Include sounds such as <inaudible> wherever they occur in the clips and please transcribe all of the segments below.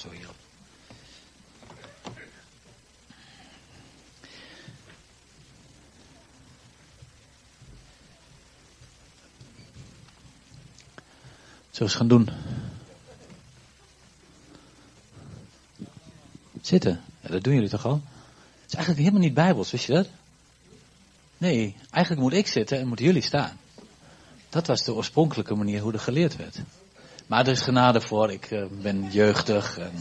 zo hierop. We eens gaan doen? Zitten. Ja, dat doen jullie toch al? Het is eigenlijk helemaal niet bijbels, wist je dat? Nee, eigenlijk moet ik zitten en moeten jullie staan. Dat was de oorspronkelijke manier hoe er geleerd werd. Maar er is genade voor, ik uh, ben jeugdig. En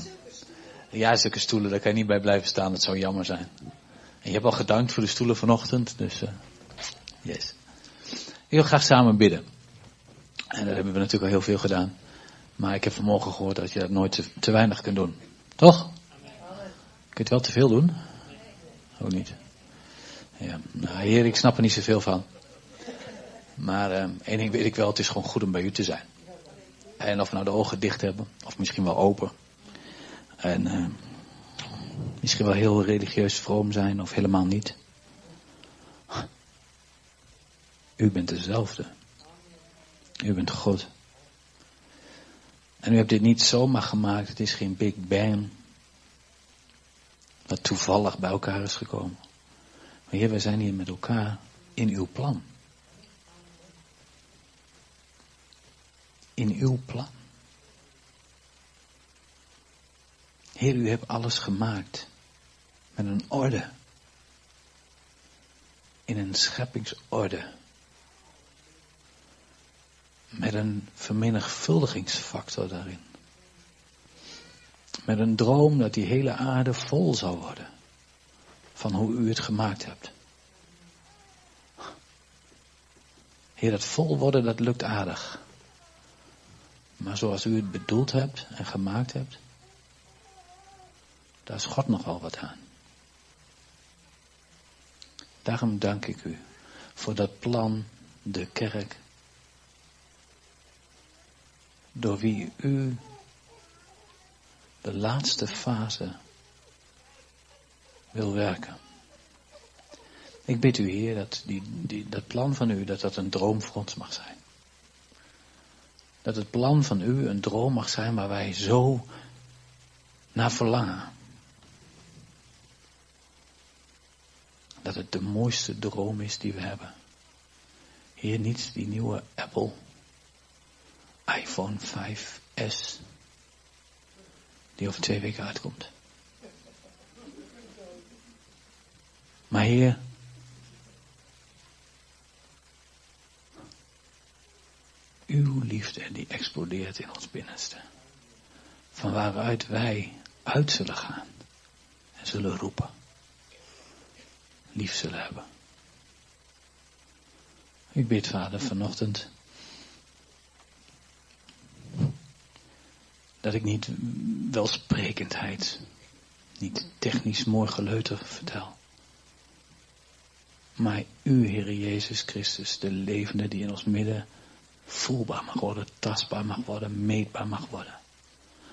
ja, zulke stoelen, daar kan je niet bij blijven staan, dat zou jammer zijn. En je hebt al gedankt voor de stoelen vanochtend, dus uh, yes. Ik wil graag samen bidden. En dat hebben we natuurlijk al heel veel gedaan. Maar ik heb vanmorgen gehoord dat je dat nooit te, te weinig kunt doen. Toch? Kun je het wel te veel doen? Ook niet. Ja, nou, heer, ik snap er niet zoveel van. Maar uh, één ding weet ik wel, het is gewoon goed om bij u te zijn. En of we nou de ogen dicht hebben, of misschien wel open. En uh, misschien wel heel religieus vroom zijn, of helemaal niet. U bent dezelfde. U bent God. En u hebt dit niet zomaar gemaakt, het is geen Big Bang. Wat toevallig bij elkaar is gekomen. Maar Heer, wij zijn hier met elkaar in uw plan. In uw plan. Heer, u hebt alles gemaakt met een orde. In een scheppingsorde. Met een vermenigvuldigingsfactor daarin. Met een droom dat die hele aarde vol zou worden van hoe u het gemaakt hebt. Heer, dat vol worden, dat lukt aardig. Maar zoals u het bedoeld hebt en gemaakt hebt, daar is God nogal wat aan. Daarom dank ik u voor dat plan, de kerk, door wie u de laatste fase wil werken. Ik bid u, Heer, dat die, die, dat plan van u, dat dat een droom voor ons mag zijn. Dat het plan van u een droom mag zijn waar wij zo naar verlangen. Dat het de mooiste droom is die we hebben. Heer, niet die nieuwe Apple iPhone 5S die over twee weken uitkomt. Maar Heer, uw liefde die explodeert in ons binnenste. Van waaruit wij uit zullen gaan en zullen roepen. Lief zullen hebben. Ik bid, Vader, vanochtend. Dat ik niet welsprekendheid, niet technisch mooi geleuter vertel. Maar u, Heer Jezus Christus, de levende die in ons midden voelbaar mag worden, tastbaar mag worden, meetbaar mag worden.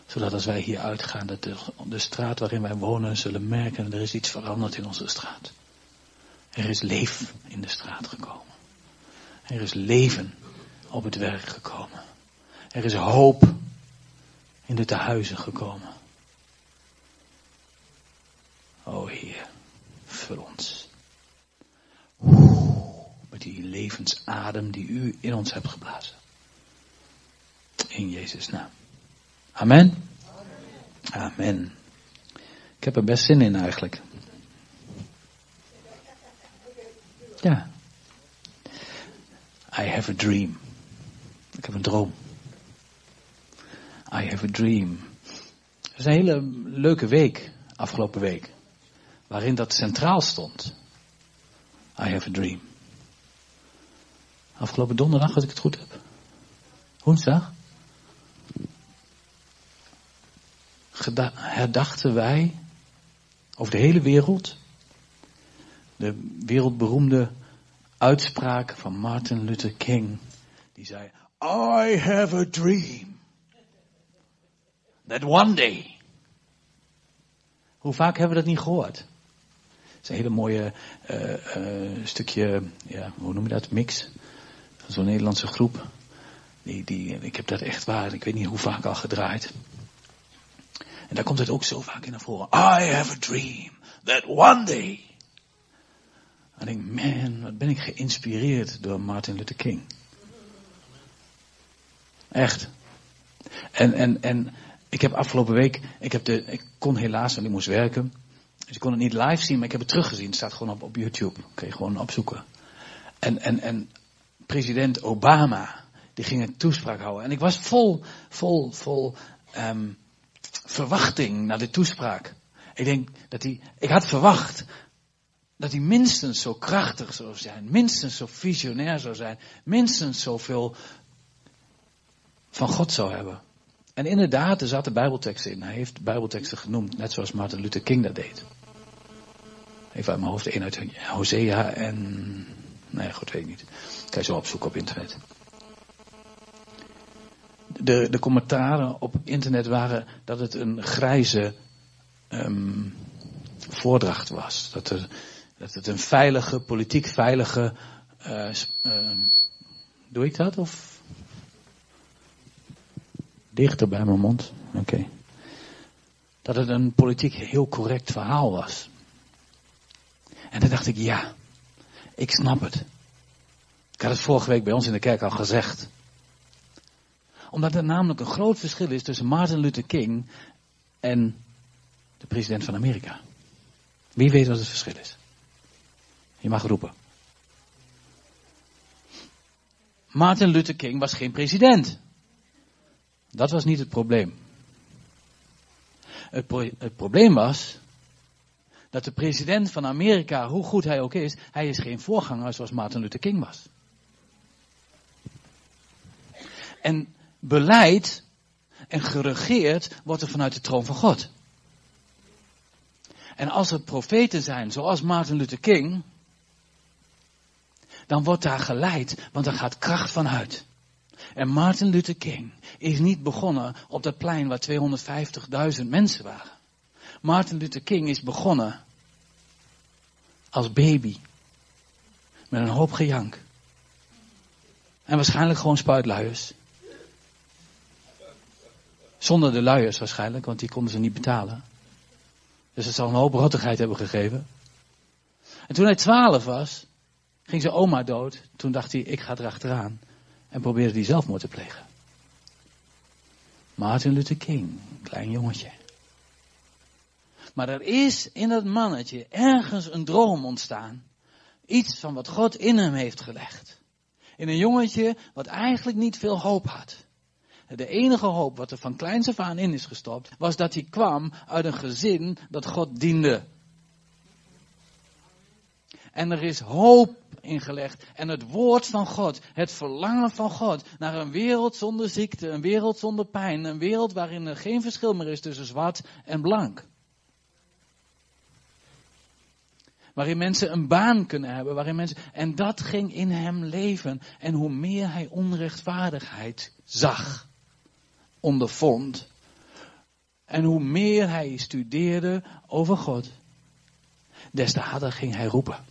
Zodat als wij hier uitgaan, dat de, straat waarin wij wonen zullen merken, er is iets veranderd in onze straat. Er is leven in de straat gekomen. Er is leven op het werk gekomen. Er is hoop in de tehuizen gekomen. O Heer, vul ons. Die levensadem die u in ons hebt geblazen. In Jezus' naam. Amen. Amen. Ik heb er best zin in eigenlijk. Ja. I have a dream. Ik heb een droom. I have a dream. Het is een hele leuke week, afgelopen week. Waarin dat centraal stond. I have a dream. Afgelopen donderdag, als ik het goed heb. Woensdag. herdachten wij over de hele wereld de wereldberoemde uitspraak van Martin Luther King. Die zei, I have a dream. That one day. Hoe vaak hebben we dat niet gehoord? Het is een hele mooie uh, uh, stukje, ja, hoe noem je dat, mix. Zo'n Nederlandse groep. Die, die, ik heb dat echt waar, ik weet niet hoe vaak al gedraaid. En daar komt het ook zo vaak in naar voren. I have a dream that one day. En ik denk, man, wat ben ik geïnspireerd door Martin Luther King. Echt. En, en, en ik heb afgelopen week, ik, heb de, ik kon helaas, want ik moest werken. Dus ik kon het niet live zien, maar ik heb het teruggezien. Het staat gewoon op, op YouTube. Kun je gewoon opzoeken. En, en, en president Obama, die ging een toespraak houden. En ik was vol, vol, vol um, verwachting naar de toespraak. Ik denk dat hij, ik had verwacht dat hij minstens zo krachtig zou zijn, minstens zo visionair zou zijn, minstens zoveel van God zou hebben. En inderdaad, er zaten bijbelteksten in. Hij heeft bijbelteksten genoemd, net zoals Martin Luther King dat deed. Even uit mijn hoofd, één uit Hosea en... Nee, goed, weet ik niet. Kan je zo opzoeken op internet. De, de commentaren op internet waren dat het een grijze um, voordracht was. Dat, er, dat het een veilige, politiek veilige... Uh, uh, doe ik dat of Dichter bij mijn mond. Oké. Dat het een politiek heel correct verhaal was. En dan dacht ik, ja, ik snap het. Ik had het vorige week bij ons in de kerk al gezegd. Omdat er namelijk een groot verschil is tussen Martin Luther King en de president van Amerika. Wie weet wat het verschil is? Je mag roepen. Martin Luther King was geen president. Dat was niet het probleem. Het, het, probleem was dat de president van Amerika, hoe goed hij ook is, hij is geen voorganger zoals Martin Luther King was. En beleid en geregeerd wordt er vanuit de troon van God. En als er profeten zijn zoals Martin Luther King, dan wordt daar geleid, want er gaat kracht van uit. En Martin Luther King is niet begonnen op dat plein waar 250.000 mensen waren. Martin Luther King is begonnen als baby. Met een hoop gejank. En waarschijnlijk gewoon spuitluiers. Zonder de luiers waarschijnlijk, want die konden ze niet betalen. Dus het zal een hoop rottigheid hebben gegeven. En toen hij twaalf was, ging zijn oma dood. Toen dacht hij, ik ga erachteraan. En probeerde die zelfmoord te plegen. Martin Luther King, klein jongetje. Maar er is in dat mannetje ergens een droom ontstaan. Iets van wat God in hem heeft gelegd. In een jongetje wat eigenlijk niet veel hoop had. De enige hoop wat er van kleins af aan in is gestopt, was dat hij kwam uit een gezin dat God diende. En er is hoop ingelegd. En het woord van God, het verlangen van God naar een wereld zonder ziekte, een wereld zonder pijn, een wereld waarin er geen verschil meer is tussen zwart en blank. Waarin mensen een baan kunnen hebben, waarin mensen, en dat ging in hem leven. En hoe meer hij onrechtvaardigheid zag, ondervond, en hoe meer hij studeerde over God, des te harder ging hij roepen.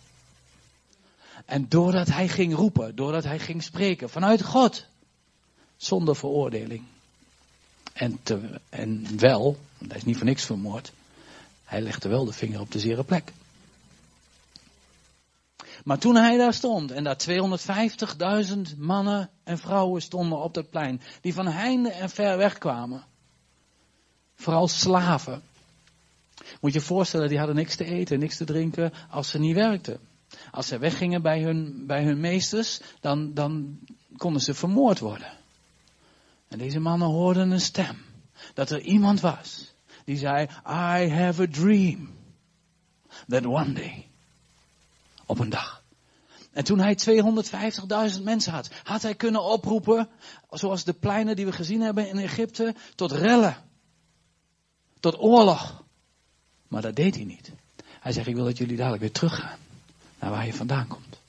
En doordat hij ging roepen, doordat hij ging spreken vanuit God, zonder veroordeling. En, te, en wel, hij is niet voor niks vermoord, hij legde wel de vinger op de zere plek. Maar toen hij daar stond en daar 250.000 mannen en vrouwen stonden op dat plein, die van heinde en ver weg kwamen, vooral slaven, moet je je voorstellen, die hadden niks te eten, niks te drinken als ze niet werkten. Als ze weggingen bij hun, bij hun meesters, dan, dan konden ze vermoord worden. En deze mannen hoorden een stem. Dat er iemand was die zei, I have a dream. That one day. Op een dag. En toen hij 250.000 mensen had, had hij kunnen oproepen, zoals de pleinen die we gezien hebben in Egypte, tot rellen. Tot oorlog. Maar dat deed hij niet. Hij zegt, ik wil dat jullie dadelijk weer teruggaan naar waar je vandaan komt.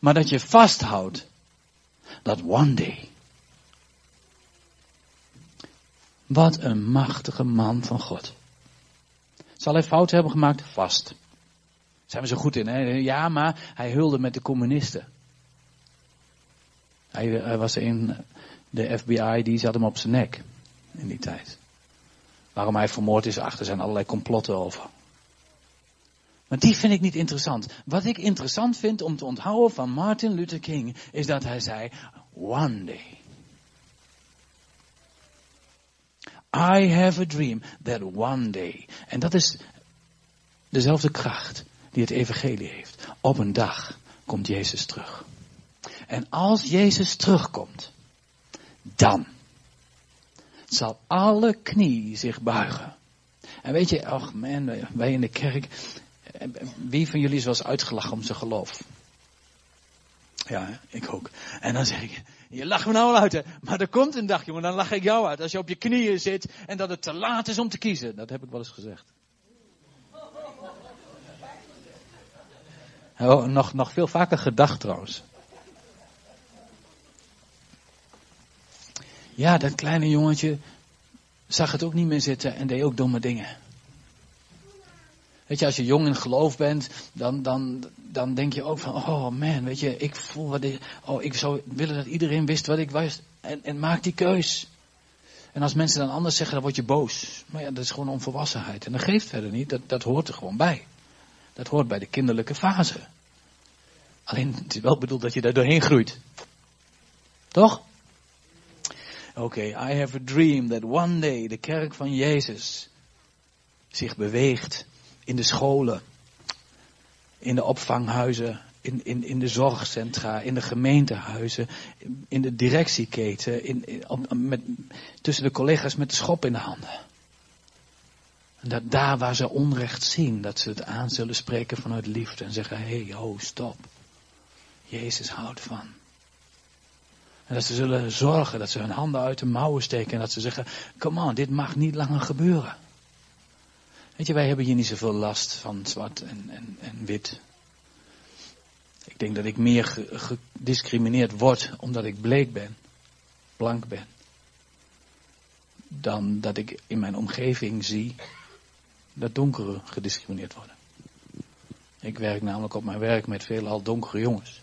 Maar dat je vasthoudt dat one day. Wat een machtige man van God. Zal hij fouten hebben gemaakt? Vast. Zijn we zo goed in, hè? Ja, maar hij hulde met de communisten. Hij, hij was in de FBI, die zat hem op zijn nek in die tijd. Waarom hij vermoord is, achter zijn allerlei complotten over. Maar die vind ik niet interessant. Wat ik interessant vind om te onthouden van Martin Luther King is dat hij zei, one day. I have a dream that one day. En dat is dezelfde kracht die het evangelie heeft. Op een dag komt Jezus terug. En als Jezus terugkomt, dan zal alle knie zich buigen. En weet je, ach man, wij in de kerk, wie van jullie is wel eens uitgelachen om zijn geloof? Ja, ik ook. En dan zeg ik, je lacht me nou al uit, hè? maar er komt een dag, jongen, dan lach ik jou uit. Als je op je knieën zit en dat het te laat is om te kiezen. Dat heb ik wel eens gezegd. Oh, nog, nog veel vaker gedacht trouwens. Ja, dat kleine jongetje zag het ook niet meer zitten en deed ook domme dingen. Weet je, als je jong in geloof bent, dan, dan, dan denk je ook van, oh man, weet je, ik voel wat ik, oh, ik zou willen dat iedereen wist wat ik wist. En, en maak die keus. En als mensen dan anders zeggen, dan word je boos. Maar ja, dat is gewoon onvolwassenheid. En dat geeft verder niet, dat, dat hoort er gewoon bij. Dat hoort bij de kinderlijke fase. Alleen, het is wel bedoeld dat je daar doorheen groeit. Toch? Oké, I have a dream that one day de kerk van Jezus zich beweegt in de scholen, in de opvanghuizen, in, in, in de zorgcentra, in de gemeentehuizen, in de directieketen, in, in, met, tussen de collega's met de schop in de handen. En dat daar waar ze onrecht zien, dat ze het aan zullen spreken vanuit liefde en zeggen, hé, hey, ho, stop. Jezus houdt van. En dat ze zullen zorgen, dat ze hun handen uit de mouwen steken en dat ze zeggen, come on, dit mag niet langer gebeuren. Weet je, wij hebben hier niet zoveel last van zwart en, en, en wit. Ik denk dat ik meer gediscrimineerd word omdat ik bleek ben, blank ben, dan dat ik in mijn omgeving zie dat donkeren gediscrimineerd worden. Ik werk namelijk op mijn werk met veelal donkere jongens.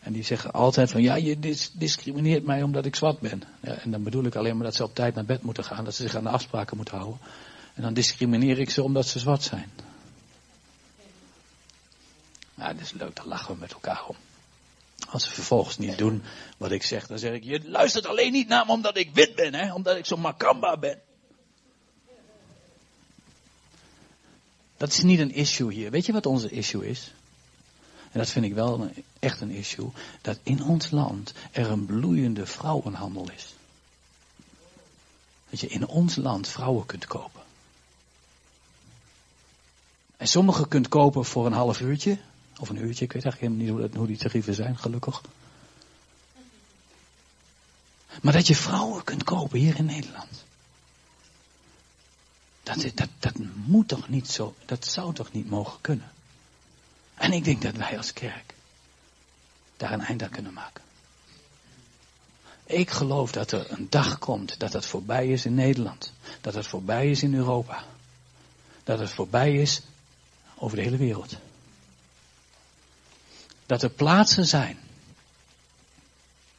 En die zeggen altijd van, ja, je discrimineert mij omdat ik zwart ben. Ja, en dan bedoel ik alleen maar dat ze op tijd naar bed moeten gaan, dat ze zich aan de afspraken moeten houden. En dan discrimineer ik ze omdat ze zwart zijn. Nou, dat is leuk, daar lachen we met elkaar om. Als ze vervolgens niet doen wat ik zeg, dan zeg ik, je luistert alleen niet naar me omdat ik wit ben, hè? omdat ik zo makamba ben. Dat is niet een issue hier. Weet je wat onze issue is? En dat vind ik wel echt een issue. Dat in ons land er een bloeiende vrouwenhandel is. Dat je in ons land vrouwen kunt kopen. En sommige kunt kopen voor een half uurtje. Of een uurtje, ik weet eigenlijk helemaal niet hoe, hoe die tarieven zijn, gelukkig. Maar dat je vrouwen kunt kopen hier in Nederland. Dat, dat, dat moet toch niet zo, dat zou toch niet mogen kunnen. En ik denk dat wij als kerk daar een eind aan kunnen maken. Ik geloof dat er een dag komt dat het voorbij is in Nederland. Dat het voorbij is in Europa. Dat het voorbij is over de hele wereld. Dat er plaatsen zijn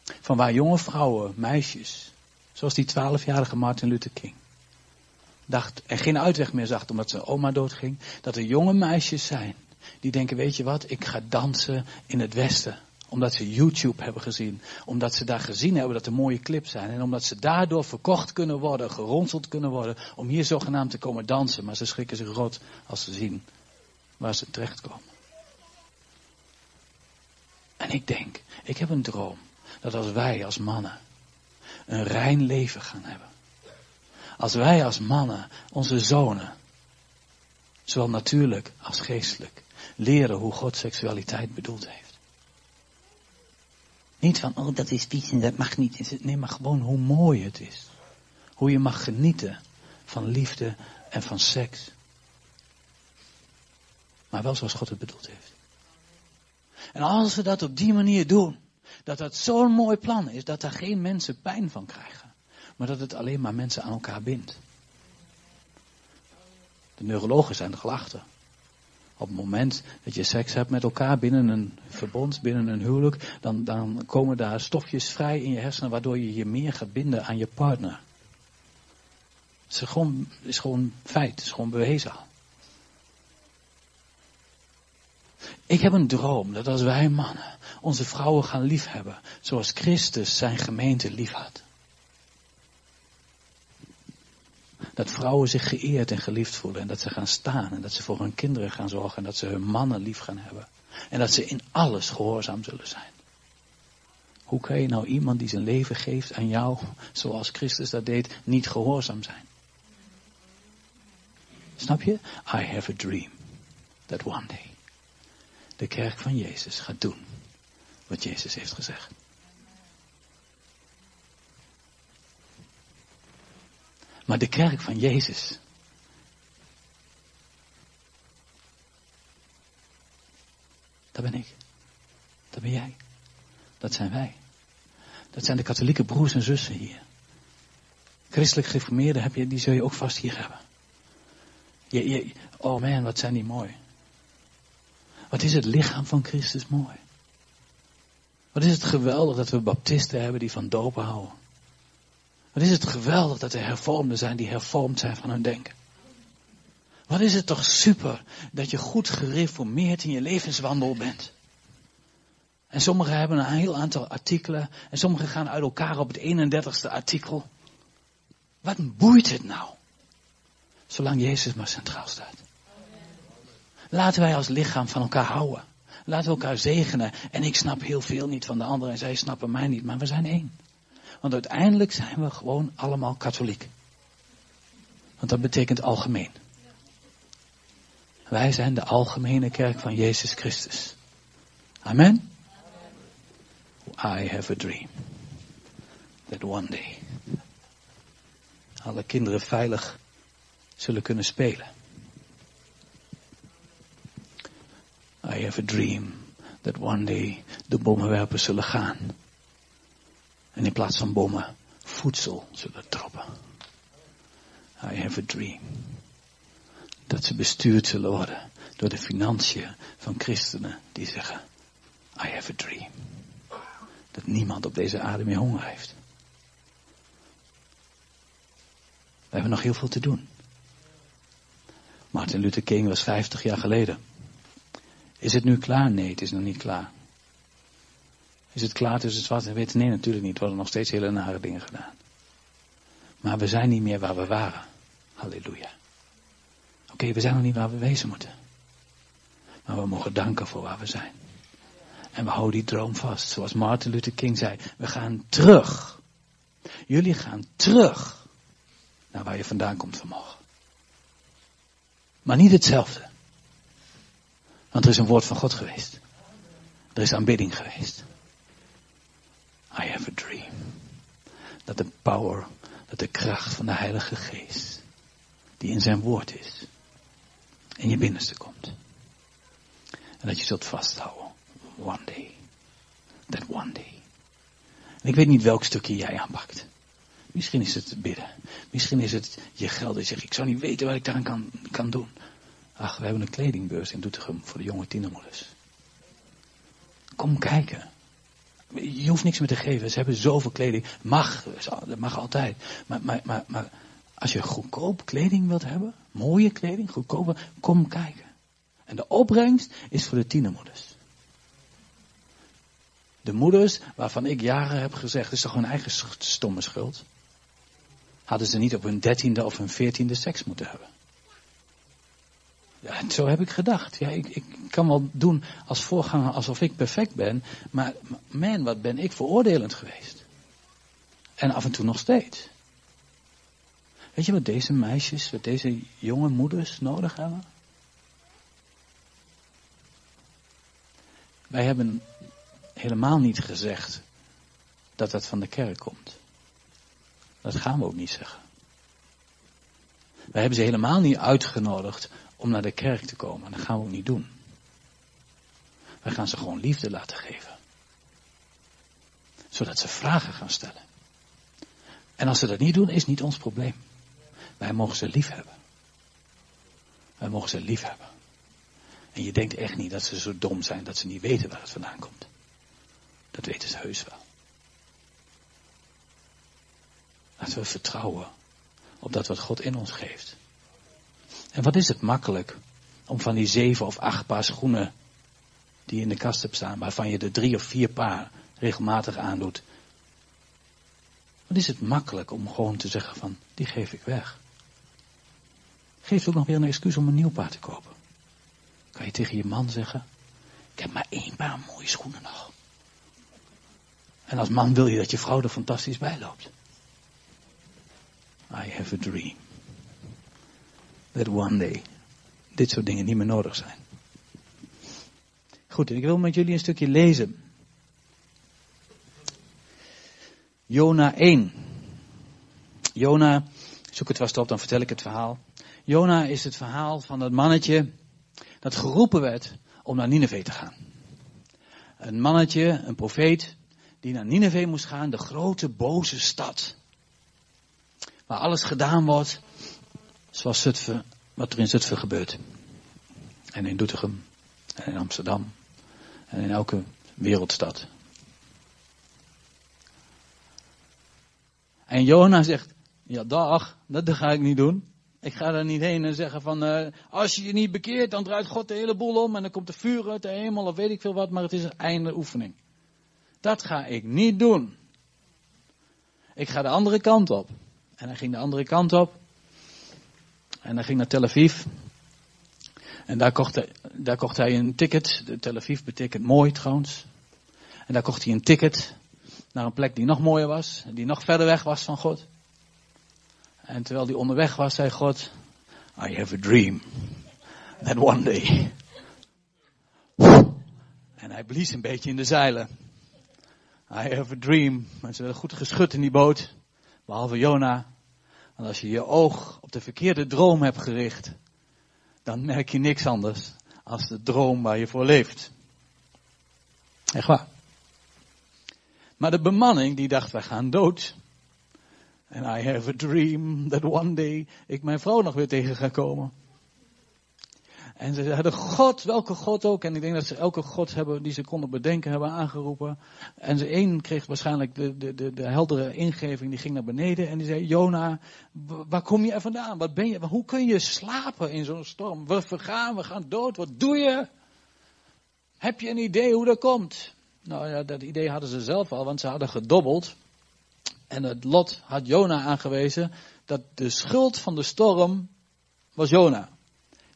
van waar jonge vrouwen, meisjes, zoals die twaalfjarige Martin Luther King, dacht en geen uitweg meer zag omdat zijn oma doodging, dat er jonge meisjes zijn die denken, weet je wat, ik ga dansen in het Westen. Omdat ze YouTube hebben gezien. Omdat ze daar gezien hebben dat er mooie clips zijn. En omdat ze daardoor verkocht kunnen worden, geronseld kunnen worden. Om hier zogenaamd te komen dansen. Maar ze schrikken zich rot als ze zien waar ze terechtkomen. En ik denk, ik heb een droom. Dat als wij als mannen een rein leven gaan hebben. Als wij als mannen onze zonen, zowel natuurlijk als geestelijk, leren hoe God seksualiteit bedoeld heeft. Niet van, oh dat is vies en dat mag niet. Nee, maar gewoon hoe mooi het is. Hoe je mag genieten van liefde en van seks. Maar wel zoals God het bedoeld heeft. En als we dat op die manier doen, dat dat zo'n mooi plan is, dat daar geen mensen pijn van krijgen. Maar dat het alleen maar mensen aan elkaar bindt. De neurologen zijn er gelachten. Op het moment dat je seks hebt met elkaar binnen een verbond, binnen een huwelijk, dan, dan komen daar stofjes vrij in je hersenen waardoor je je meer gaat binden aan je partner. Het is gewoon, is gewoon feit, het is gewoon bewezen. Ik heb een droom dat als wij mannen onze vrouwen gaan liefhebben, zoals Christus zijn gemeente lief had. Dat vrouwen zich geëerd en geliefd voelen en dat ze gaan staan en dat ze voor hun kinderen gaan zorgen en dat ze hun mannen lief gaan hebben. En dat ze in alles gehoorzaam zullen zijn. Hoe kan je nou iemand die zijn leven geeft aan jou, zoals Christus dat deed, niet gehoorzaam zijn? Snap je? I have a dream that one day de kerk van Jezus gaat doen wat Jezus heeft gezegd. Maar de kerk van Jezus. Dat ben ik. Dat ben jij. Dat zijn wij. Dat zijn de katholieke broers en zussen hier. Christelijk gereformeerden heb je, die zul je ook vast hier hebben. Je, oh man, wat zijn die mooi. Wat is het lichaam van Christus mooi. Wat is het geweldig dat we baptisten hebben die van dopen houden. Wat is het geweldig dat er hervormden zijn die hervormd zijn van hun denken. Wat is het toch super dat je goed gereformeerd in je levenswandel bent. En sommigen hebben een heel aantal artikelen en sommigen gaan uit elkaar op het 31ste artikel. Wat boeit het nou? Zolang Jezus maar centraal staat. Laten wij als lichaam van elkaar houden. Laten we elkaar zegenen. En ik snap heel veel niet van de anderen en zij snappen mij niet, maar we zijn één. Want uiteindelijk zijn we gewoon allemaal katholiek. Want dat betekent algemeen. Wij zijn de algemene kerk van Jezus Christus. Amen. I have a dream. That one day. Alle kinderen veilig zullen kunnen spelen. I have a dream that one day de bommenwerpers zullen gaan. En in plaats van bommen voedsel zullen droppen. I have a dream. Dat ze bestuurd zullen worden door de financiën van christenen die zeggen, I have a dream. Dat niemand op deze aarde meer honger heeft. We hebben nog heel veel te doen. Martin Luther King was 50 jaar geleden. Is het nu klaar? Nee, het is nog niet klaar. Is het klaar tussen zwart en wit? Nee, natuurlijk niet. We worden nog steeds hele nare dingen gedaan. Maar we zijn niet meer waar we waren. Halleluja. Oké, we zijn nog niet waar we wezen moeten. Maar we mogen danken voor waar we zijn. En we houden die droom vast. Zoals Martin Luther King zei. We gaan terug. Jullie gaan terug naar waar je vandaan komt vanmorgen. Maar niet hetzelfde. Want er is een woord van God geweest. Er is aanbidding geweest. I have a dream. Dat de power, dat de kracht van de Heilige Geest, die in zijn woord is, in je binnenste komt. En dat je zult vasthouden. One day. That one day. En ik weet niet welk stukje jij aanpakt. Misschien is het bidden. Misschien is het je geld. Je zegt, ik zou niet weten wat ik daaraan kan, kan doen. Ach, we hebben een kledingbeurs in Doetinchem voor de jonge tienermoeders. Kom kijken. Je hoeft niks meer te geven. Ze hebben zoveel kleding. Mag, dat mag altijd. Maar, maar, maar, maar als je goedkoop kleding wilt hebben, mooie kleding, goedkope, kom kijken. En de opbrengst is voor de tienermoeders. De moeders waarvan ik jaren heb gezegd, is toch hun eigen stomme schuld. Hadden ze niet op hun dertiende of hun veertiende seks moeten hebben. Ja, zo heb ik gedacht. Ja, ik, ik kan wel doen als voorganger alsof ik perfect ben. Maar man, wat ben ik veroordelend geweest. En af en toe nog steeds. Weet je wat deze meisjes, wat deze jonge moeders nodig hebben? Wij hebben helemaal niet gezegd dat dat van de kerk komt. Dat gaan we ook niet zeggen. Wij hebben ze helemaal niet uitgenodigd om naar de kerk te komen. Dat gaan we ook niet doen. Wij gaan ze gewoon liefde laten geven. Zodat ze vragen gaan stellen. En als ze dat niet doen, is niet ons probleem. Wij mogen ze lief hebben. Wij mogen ze lief hebben. En je denkt echt niet dat ze zo dom zijn dat ze niet weten waar het vandaan komt. Dat weten ze heus wel. Laten we vertrouwen op dat wat God in ons geeft. En wat is het makkelijk om van die zeven of acht paar schoenen die in de kast hebt staan, waarvan je er drie of vier paar regelmatig aandoet. Wat is het makkelijk om gewoon te zeggen van, die geef ik weg. Geef ook nog weer een excuus om een nieuw paar te kopen. Kan je tegen je man zeggen, ik heb maar één paar mooie schoenen nog. En als man wil je dat je vrouw er fantastisch bij loopt. I have a dream. That one day dit soort dingen niet meer nodig zijn. Goed, ik wil met jullie een stukje lezen. Jona 1. Jona, zoek het vast op, dan vertel ik het verhaal. Jona is het verhaal van dat mannetje dat geroepen werd om naar Nineveh te gaan. Een mannetje, een profeet, die naar Nineveh moest gaan, de grote boze stad. Waar alles gedaan wordt zoals Zutphen, wat er in Zutphen gebeurt. En in Doetinchem. En in Amsterdam. En in elke wereldstad. En Jona zegt, ja dag, dat ga ik niet doen. Ik ga er niet heen en zeggen van, uh, als je je niet bekeert, dan draait God de hele boel om en dan komt er vuur uit de hemel of weet ik veel wat, maar het is een einde oefening. Dat ga ik niet doen. Ik ga de andere kant op. En hij ging de andere kant op. En hij ging naar Tel Aviv. En daar kocht, hij, daar kocht hij een ticket. De Tel Aviv betekent mooi trouwens. En daar kocht hij een ticket naar een plek die nog mooier was. Die nog verder weg was van God. En terwijl hij onderweg was, zei God, I have a dream. That one day. En hij blies een beetje in de zeilen. I have a dream. En ze werden goed geschud in die boot. Behalve Jona. En als je je oog op de verkeerde droom hebt gericht, dan merk je niks anders als de droom waar je voor leeft. Echt waar. Maar de bemanning die dacht, wij gaan dood. En I have a dream that one day ik mijn vrouw nog weer tegen ga komen. En ze hadden God, welke God ook. En ik denk dat ze elke God hebben die ze konden bedenken, hebben aangeroepen. En ze één kreeg waarschijnlijk de, de, de, de heldere ingeving, die ging naar beneden. En die zei, Jona, waar kom je vandaan? Wat ben je? Hoe kun je slapen in zo'n storm? We vergaan, we gaan dood. Wat doe je? Heb je een idee hoe dat komt? Nou ja, dat idee hadden ze zelf al, want ze hadden gedobbeld. En het lot had Jona aangewezen dat de schuld van de storm was Jona.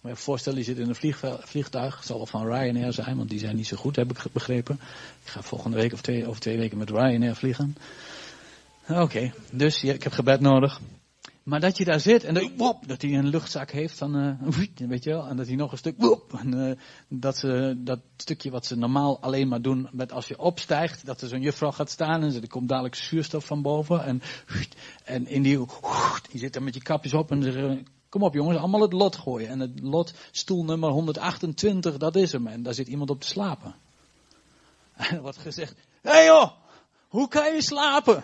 Maar je voorstellen, je zit in een vliegtuig, het zal wel van Ryanair zijn, want die zijn niet zo goed, heb ik begrepen. Ik ga volgende week of twee, over twee weken met Ryanair vliegen. Oké, dus ik heb gebed nodig. Maar dat je daar zit en dat, wop, dat hij een luchtzak heeft van, <laughs> uh, weet je wel, en dat hij nog een stuk, wop, en, uh, dat ze, dat stukje wat ze normaal alleen maar doen, met als je opstijgt, dat er zo'n juffrouw gaat staan en er komt dadelijk zuurstof van boven en, <laughs> en in die, <laughs> die zit dan met je kapjes op en ze Kom op jongens, allemaal het lot gooien. En het lot, stoel nummer 128, dat is hem. En daar zit iemand op te slapen. En <laughs> er wordt gezegd, hé hey joh, hoe kan je slapen?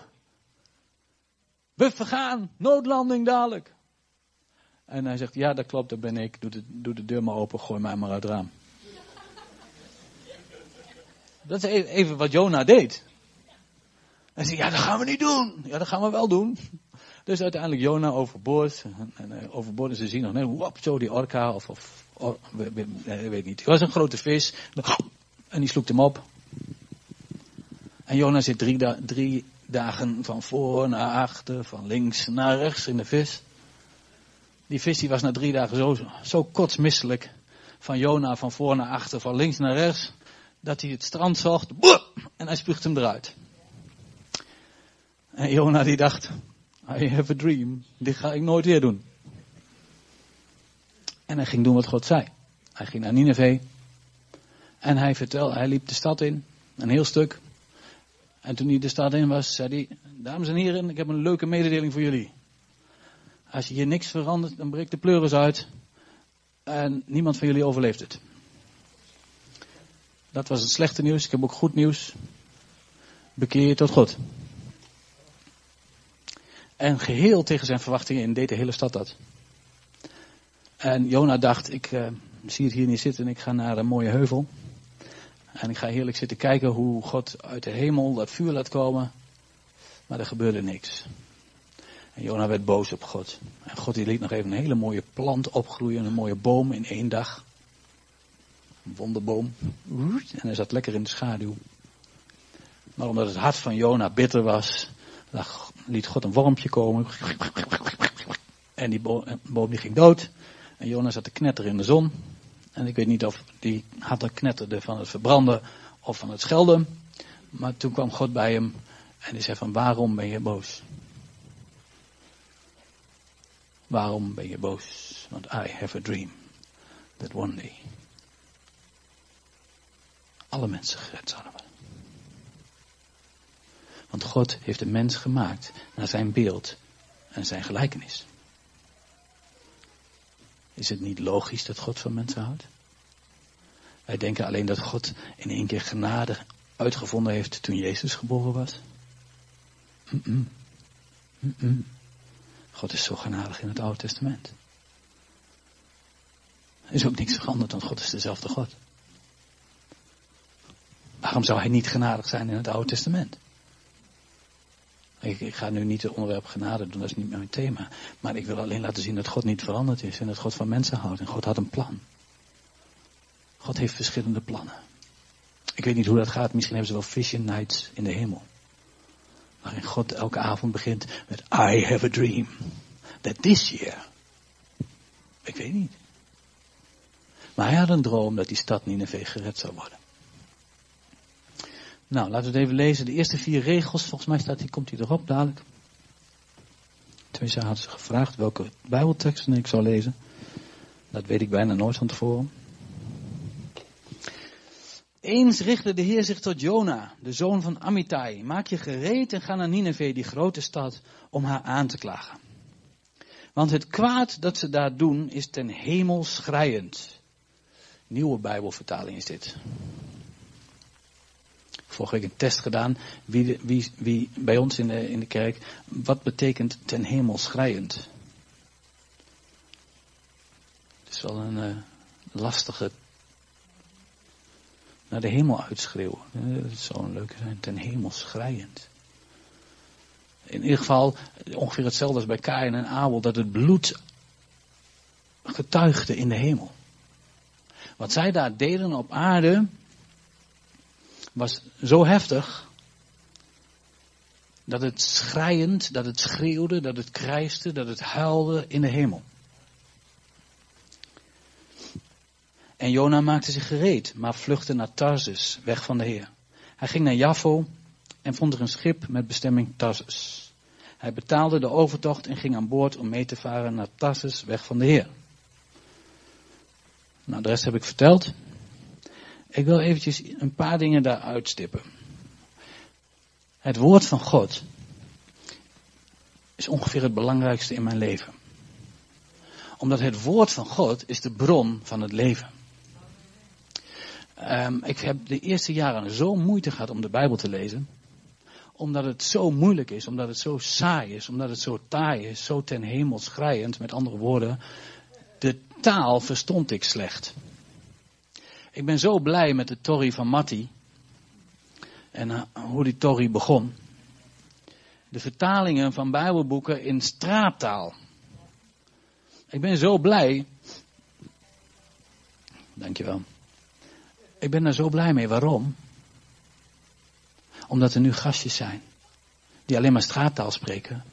We vergaan, noodlanding dadelijk. En hij zegt, ja dat klopt, dat ben ik. Doe de, doe de deur maar open, gooi mij maar uit het raam. <laughs> Dat is even wat Jona deed. Hij zei, ja dat gaan we niet doen. Ja dat gaan we wel doen. Dus uiteindelijk Jona overboord. En uh, overboord en ze zien nog net, wop, zo die orka of, of weet niet. Het was een grote vis. En die sloegt hem op. En Jona zit drie, drie dagen van voor naar achter, van links naar rechts in de vis. Die vis die was na drie dagen zo, zo kotsmisselijk. Van Jona van voor naar achter, van links naar rechts. Dat hij het strand zocht. En hij spuugt hem eruit. En Jona die dacht, I have a dream. Dit ga ik nooit weer doen. En hij ging doen wat God zei. Hij ging naar Nineveh. En hij vertelde, hij liep de stad in. Een heel stuk. En toen hij de stad in was, zei hij, dames en heren, ik heb een leuke mededeling voor jullie. Als je hier niks verandert, dan breekt de pleuris uit. En niemand van jullie overleeft het. Dat was het slechte nieuws. Ik heb ook goed nieuws. Bekeer je tot God. En geheel tegen zijn verwachtingen deed de hele stad dat. En Jona dacht, ik uh, zie het hier niet zitten, ik ga naar een mooie heuvel. En ik ga heerlijk zitten kijken hoe God uit de hemel dat vuur laat komen. Maar er gebeurde niks. En Jona werd boos op God. En God liet nog even een hele mooie plant opgroeien, een mooie boom in één dag. Een wonderboom. En hij zat lekker in de schaduw. Maar omdat het hart van Jona bitter was, liet God een wormpje komen. En die boom die ging dood. En Jona zat te knetteren in de zon. En ik weet niet of die harten knetterde van het verbranden of van het schelden. Maar toen kwam God bij hem en die zei van waarom ben je boos? Waarom ben je boos? Want I have a dream that one day alle mensen gered zouden worden. Want God heeft de mens gemaakt naar zijn beeld en zijn gelijkenis. Is het niet logisch dat God van mensen houdt? Wij denken alleen dat God in één keer genade uitgevonden heeft toen Jezus geboren was. God is zo genadig in het Oude Testament. Er is ook niks veranderd, want God is dezelfde God. Waarom zou hij niet genadig zijn in het Oude Testament? Ik, ik, ga nu niet het onderwerp genade doen, dat is niet mijn thema. Maar ik wil alleen laten zien dat God niet veranderd is en dat God van mensen houdt. En God had een plan. God heeft verschillende plannen. Ik weet niet hoe dat gaat, misschien hebben ze wel vision nights in de hemel. Waarin God elke avond begint met I have a dream. That this year. Ik weet niet. Maar hij had een droom dat die stad Nineveh gered zou worden. Nou, laten we het even lezen. De eerste vier regels, volgens mij staat die, komt hij erop dadelijk. Tenminste, hadden ze gevraagd welke bijbelteksten ik zou lezen. Dat weet ik bijna nooit van tevoren. Eens richtte de Heer zich tot Jona, de zoon van Amittai. Maak je gereed en ga naar Nineveh, die grote stad, om haar aan te klagen. Want het kwaad dat ze daar doen is ten hemel schrijend. Nieuwe Bijbelvertaling is dit vorige week een test gedaan. Wie, wie, wie bij ons in de, in de kerk. Wat betekent ten hemel schrijend? Het is wel een uh, lastige. Naar de hemel uitschreeuwen. Dat zou een leuke zijn. Ten hemel schrijend. In ieder geval ongeveer hetzelfde als bij Kain en Abel. Dat het bloed getuigde in de hemel. Wat zij daar deden op aarde was zo heftig dat het schrijend, dat het schreeuwde, dat het krijste, dat het huilde in de hemel. En Jona maakte zich gereed, maar vluchtte naar Tarsus, weg van de Heer. Hij ging naar Jaffo en vond er een schip met bestemming Tarsus. Hij betaalde de overtocht en ging aan boord om mee te varen naar Tarsus, weg van de Heer. Nou, de rest heb ik verteld. Ik wil eventjes een paar dingen daar uitstippen. Het woord van God is ongeveer het belangrijkste in mijn leven. Omdat het woord van God is de bron van het leven. Um, ik heb de eerste jaren zo moeite gehad om de Bijbel te lezen. Omdat het zo moeilijk is, omdat het zo saai is, omdat het zo taai is, zo ten hemel schrijend. Met andere woorden, de taal verstond ik slecht. Ik ben zo blij met de Torrie van Matti. En uh, hoe die Torrie begon. De vertalingen van Bijbelboeken in straattaal. Ik ben zo blij. Dankjewel. Ik ben daar zo blij mee. Waarom? Omdat er nu gastjes zijn. Die alleen maar straattaal spreken.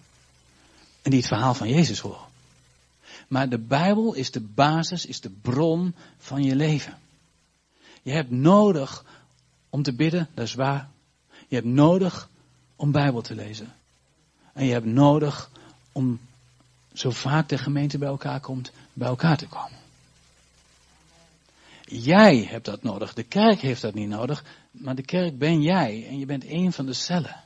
En die het verhaal van Jezus horen. Maar de Bijbel is de basis, is de bron van je leven. Je hebt nodig om te bidden, dat is waar. Je hebt nodig om Bijbel te lezen. En je hebt nodig om zo vaak de gemeente bij elkaar komt, bij elkaar te komen. Jij hebt dat nodig. De kerk heeft dat niet nodig. Maar de kerk ben jij. En je bent een van de cellen.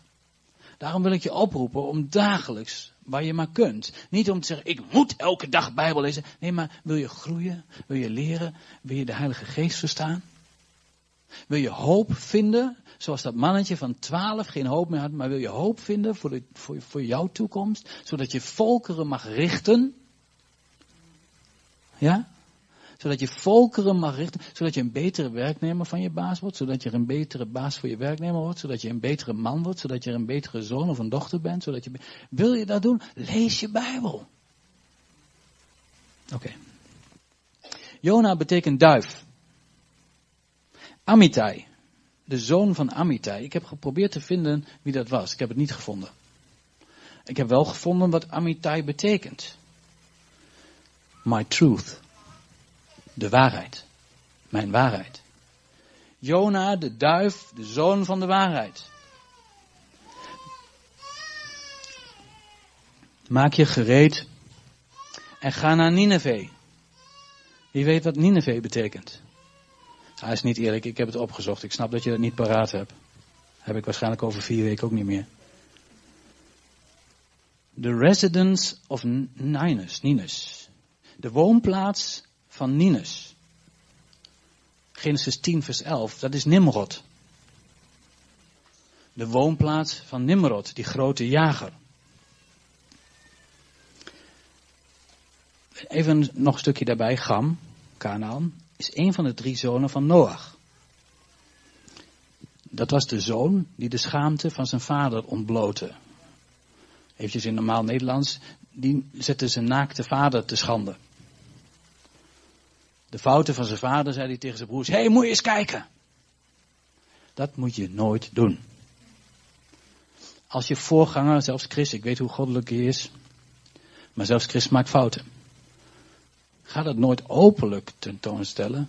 Daarom wil ik je oproepen om dagelijks, waar je maar kunt. Niet om te zeggen, ik moet elke dag Bijbel lezen. Nee, maar wil je groeien? Wil je leren? Wil je de Heilige Geest verstaan? Wil je hoop vinden, zoals dat mannetje van twaalf geen hoop meer had, maar wil je hoop vinden voor, de, voor, voor jouw toekomst, zodat je volkeren mag richten? Ja? Zodat je volkeren mag richten, zodat je een betere werknemer van je baas wordt, zodat je een betere baas voor je werknemer wordt, zodat je een betere man wordt, zodat je een betere zoon of een dochter bent, zodat je... Wil je dat doen? Lees je Bijbel. Oké. Jona betekent duif. Amitai, de zoon van Amitai. Ik heb geprobeerd te vinden wie dat was. Ik heb het niet gevonden. Ik heb wel gevonden wat Amitai betekent. My truth. De waarheid. Mijn waarheid. Jona, de duif, de zoon van de waarheid. Maak je gereed en ga naar Nineveh. Wie weet wat Nineveh betekent? Hij is niet eerlijk, ik heb het opgezocht. Ik snap dat je dat niet paraat hebt. Heb ik waarschijnlijk over vier weken ook niet meer. The residence of Ninus, Ninus. De woonplaats van Ninus. Genesis 10 vers 11, dat is Nimrod. De woonplaats van Nimrod, die grote jager. Even nog een stukje daarbij, Gam, Canaan, is een van de drie zonen van Noach. Dat was de zoon die de schaamte van zijn vader ontblootte. Eventjes in normaal Nederlands, die zette zijn naakte vader te schande. De fouten van zijn vader, zei hij tegen zijn broers, hé, hey, moet je eens kijken. Dat moet je nooit doen. Als je voorganger, zelfs Chris, ik weet hoe goddelijk hij is, maar zelfs Chris maakt fouten. Ga dat nooit openlijk tentoonstellen.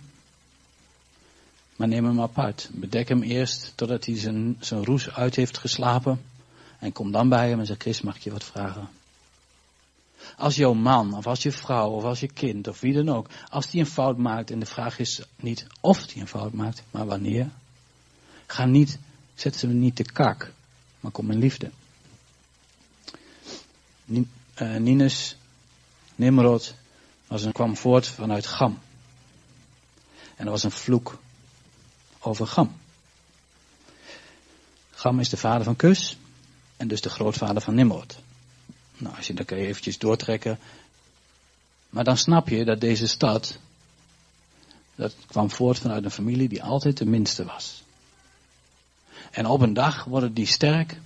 Maar neem hem apart. Bedek hem eerst totdat hij zijn, zijn roes uit heeft geslapen. En kom dan bij hem en zeg, Chris, mag ik je wat vragen? Als jouw man, of als je vrouw, of als je kind, of wie dan ook, als die een fout maakt, en de vraag is niet of die een fout maakt, maar wanneer. Ga niet, zet ze niet te kak, maar kom in liefde. Eh, Ninus, Nimrod, was een, kwam voort vanuit Gam. En er was een vloek over Gam. Gam is de vader van Kus en dus de grootvader van Nimrod. Nou, als je dat kan je eventjes doortrekken. Maar dan snap je dat deze stad, dat kwam voort vanuit een familie die altijd de minste was. En op een dag worden die sterk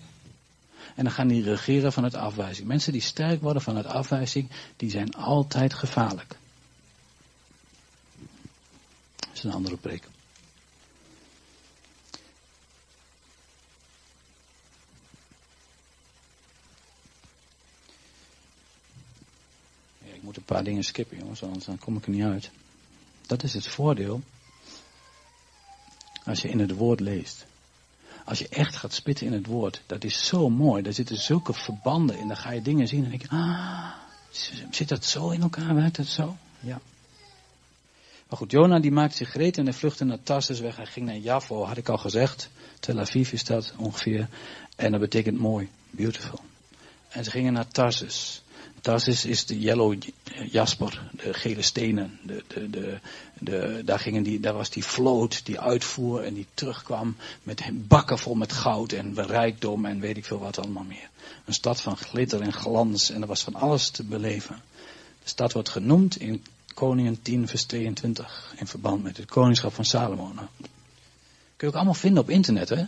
en dan gaan die regeren vanuit afwijzing. Mensen die sterk worden vanuit afwijzing, die zijn altijd gevaarlijk. Dat is een andere preek. Ik moet een paar dingen skippen, jongens, anders dan kom ik er niet uit. Dat is het voordeel als je in het woord leest. Als je echt gaat spitten in het woord, dat is zo mooi. Daar zitten zulke verbanden in. Dan ga je dingen zien en denk je, ah, zit dat zo in elkaar? Werkt dat zo? Ja. Maar goed, Jona die maakte zich gereed en hij vluchtte naar Tarsus weg. Hij ging naar Javo, had ik al gezegd. Tel Aviv is dat ongeveer. En dat betekent mooi, beautiful. En ze gingen naar Tarsus. Tarsus is de yellow jasper, de gele stenen. De, de, de, de, daar, gingen die, daar was die vloot die uitvoer en die terugkwam met bakken vol met goud en rijkdom en weet ik veel wat allemaal meer. Een stad van glitter en glans en er was van alles te beleven. De stad wordt genoemd in Koningen 10 vers 22 in verband met het koningschap van Salomo. Nou, kun je ook allemaal vinden op internet hè.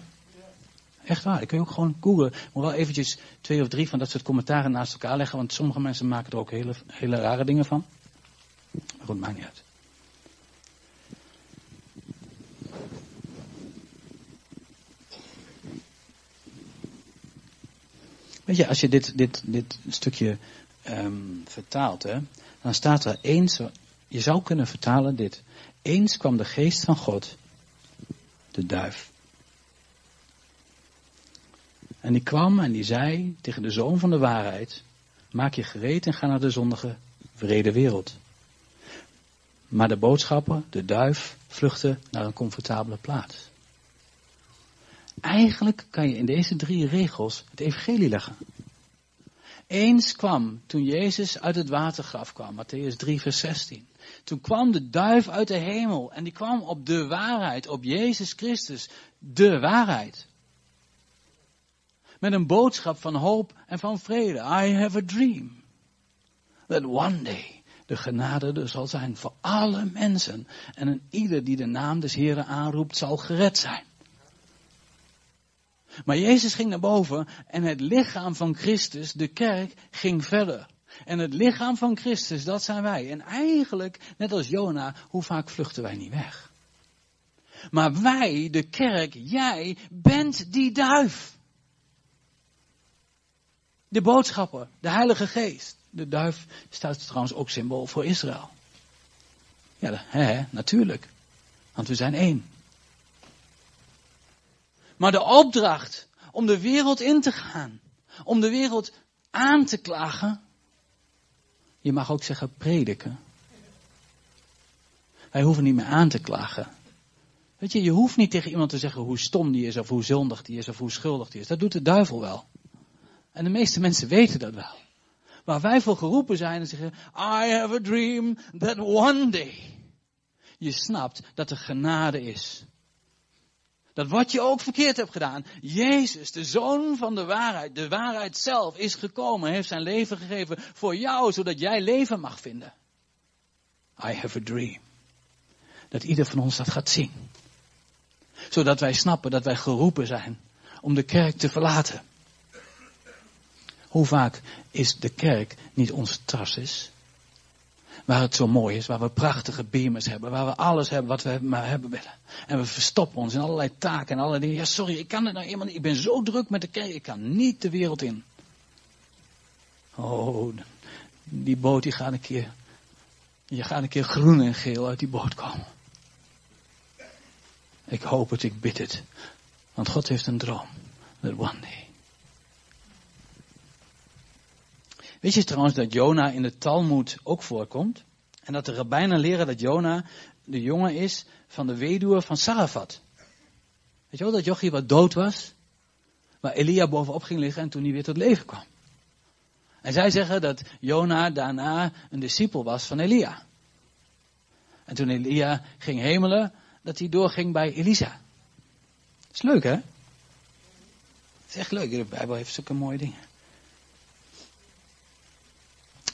Echt waar, ik kun je ook gewoon googlen. Moet wel eventjes twee of drie van dat soort commentaren naast elkaar leggen, want sommige mensen maken er ook hele, hele rare dingen van. Maar goed, maakt niet uit. Weet je, als je dit, dit, dit stukje um, vertaalt, hè, dan staat er eens, je zou kunnen vertalen dit. Eens kwam de geest van God, de duif, en die kwam en die zei tegen de zoon van de waarheid, maak je gereed en ga naar de zondige, vrede wereld. Maar de boodschapper, de duif, vluchtte naar een comfortabele plaats. Eigenlijk kan je in deze drie regels het evangelie leggen. Eens kwam, toen Jezus uit het watergraf kwam, Matthäus 3, vers 16. Toen kwam de duif uit de hemel en die kwam op de waarheid, op Jezus Christus, de waarheid. Met een boodschap van hoop en van vrede. I have a dream. That one day de genade er zal zijn voor alle mensen. En een ieder die de naam des Heren aanroept zal gered zijn. Maar Jezus ging naar boven en het lichaam van Christus, de kerk, ging verder. En het lichaam van Christus, dat zijn wij. En eigenlijk, net als Jona, hoe vaak vluchten wij niet weg? Maar wij, de kerk, jij bent die duif. De boodschapper, de Heilige Geest. De duif staat trouwens ook symbool voor Israël. Ja, hè, natuurlijk. Want we zijn één. Maar de opdracht om de wereld in te gaan, om de wereld aan te klagen, je mag ook zeggen prediken. Wij hoeven niet meer aan te klagen. Weet je, je hoeft niet tegen iemand te zeggen hoe stom die is, of hoe zondig die is, of hoe schuldig die is. Dat doet de duivel wel. En de meeste mensen weten dat wel. Waar wij voor geroepen zijn en zeggen, I have a dream that one day. Je snapt dat er genade is. Dat wat je ook verkeerd hebt gedaan, Jezus, de zoon van de waarheid, de waarheid zelf, is gekomen, heeft zijn leven gegeven voor jou, zodat jij leven mag vinden. I have a dream. Dat ieder van ons dat gaat zien. Zodat wij snappen dat wij geroepen zijn om de kerk te verlaten. Hoe vaak is de kerk niet ons trasis? Waar het zo mooi is, waar we prachtige beamers hebben, waar we alles hebben wat we maar hebben willen. En we verstoppen ons in allerlei taken en allerlei dingen. Ja, sorry, ik kan het nou helemaal niet. Ik ben zo druk met de kerk, ik kan niet de wereld in. Oh, die boot die gaat een keer, je gaat een keer groen en geel uit die boot komen. Ik hoop het, ik bid het. Want God heeft een droom. That one day. Weet je trouwens dat Jona in de Talmud ook voorkomt? En dat de rabbijnen leren dat Jona de jongen is van de weduwe van Sarafat. Weet je wel, dat jochie wat dood was? Waar Elia bovenop ging liggen en toen hij weer tot leven kwam. En zij zeggen dat Jona daarna een discipel was van Elia. En toen Elia ging hemelen, dat hij doorging bij Elisa. Dat is leuk hè? Dat is echt leuk. De Bijbel heeft zulke mooie dingen.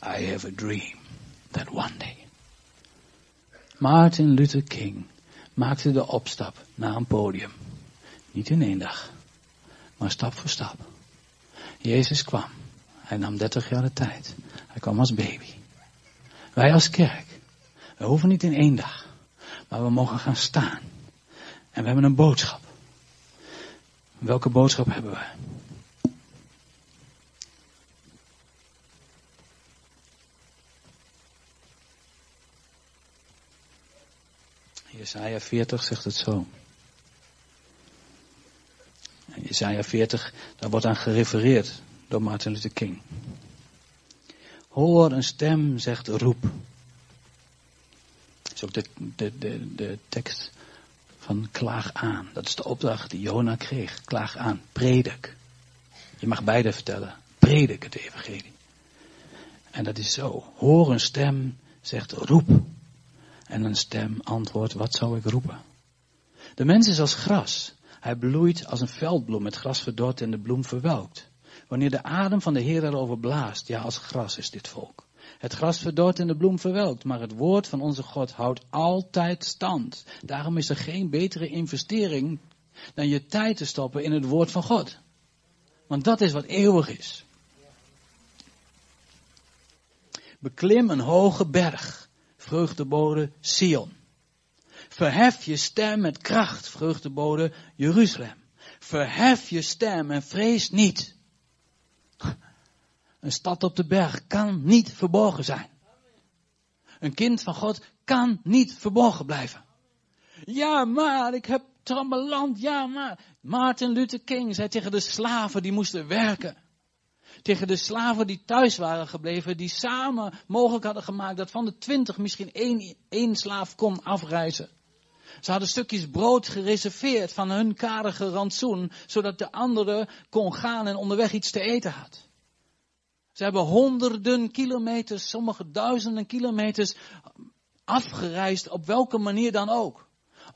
I have a dream that one day. Martin Luther King maakte de opstap naar een podium. Niet in één dag, maar stap voor stap. Jezus kwam. Hij nam 30 jaar de tijd. Hij kwam als baby. Wij als kerk, we hoeven niet in één dag, maar we mogen gaan staan. En we hebben een boodschap. Welke boodschap hebben we? Jesaja 40 zegt het zo. Jesaja 40, daar wordt aan gerefereerd door Martin Luther King. Hoor een stem, zegt roep. Dat is ook de, de, de, de tekst van klaag aan. Dat is de opdracht die Jona kreeg. Klaag aan, predik. Je mag beide vertellen. Predik het evangelie. En dat is zo. Hoor een stem, zegt roep. En een stem antwoordt, wat zou ik roepen? De mens is als gras. Hij bloeit als een veldbloem, het gras verdort en de bloem verwelkt. Wanneer de adem van de Heer erover blaast, ja, als gras is dit volk. Het gras verdort en de bloem verwelkt, maar het woord van onze God houdt altijd stand. Daarom is er geen betere investering dan je tijd te stoppen in het woord van God. Want dat is wat eeuwig is. Beklim een hoge berg vreugdebode Sion. Verhef je stem met kracht, vreugdebode Jeruzalem. Verhef je stem en vrees niet. Een stad op de berg kan niet verborgen zijn. Een kind van God kan niet verborgen blijven. Ja, maar ik heb trammeland, ja, maar. Martin Luther King zei tegen de slaven die moesten werken tegen de slaven die thuis waren gebleven, die samen mogelijk hadden gemaakt dat van de twintig misschien één, één slaaf kon afreizen. Ze hadden stukjes brood gereserveerd van hun karige rantsoen, zodat de andere kon gaan en onderweg iets te eten had. Ze hebben honderden kilometers, sommige duizenden kilometers afgereisd, op welke manier dan ook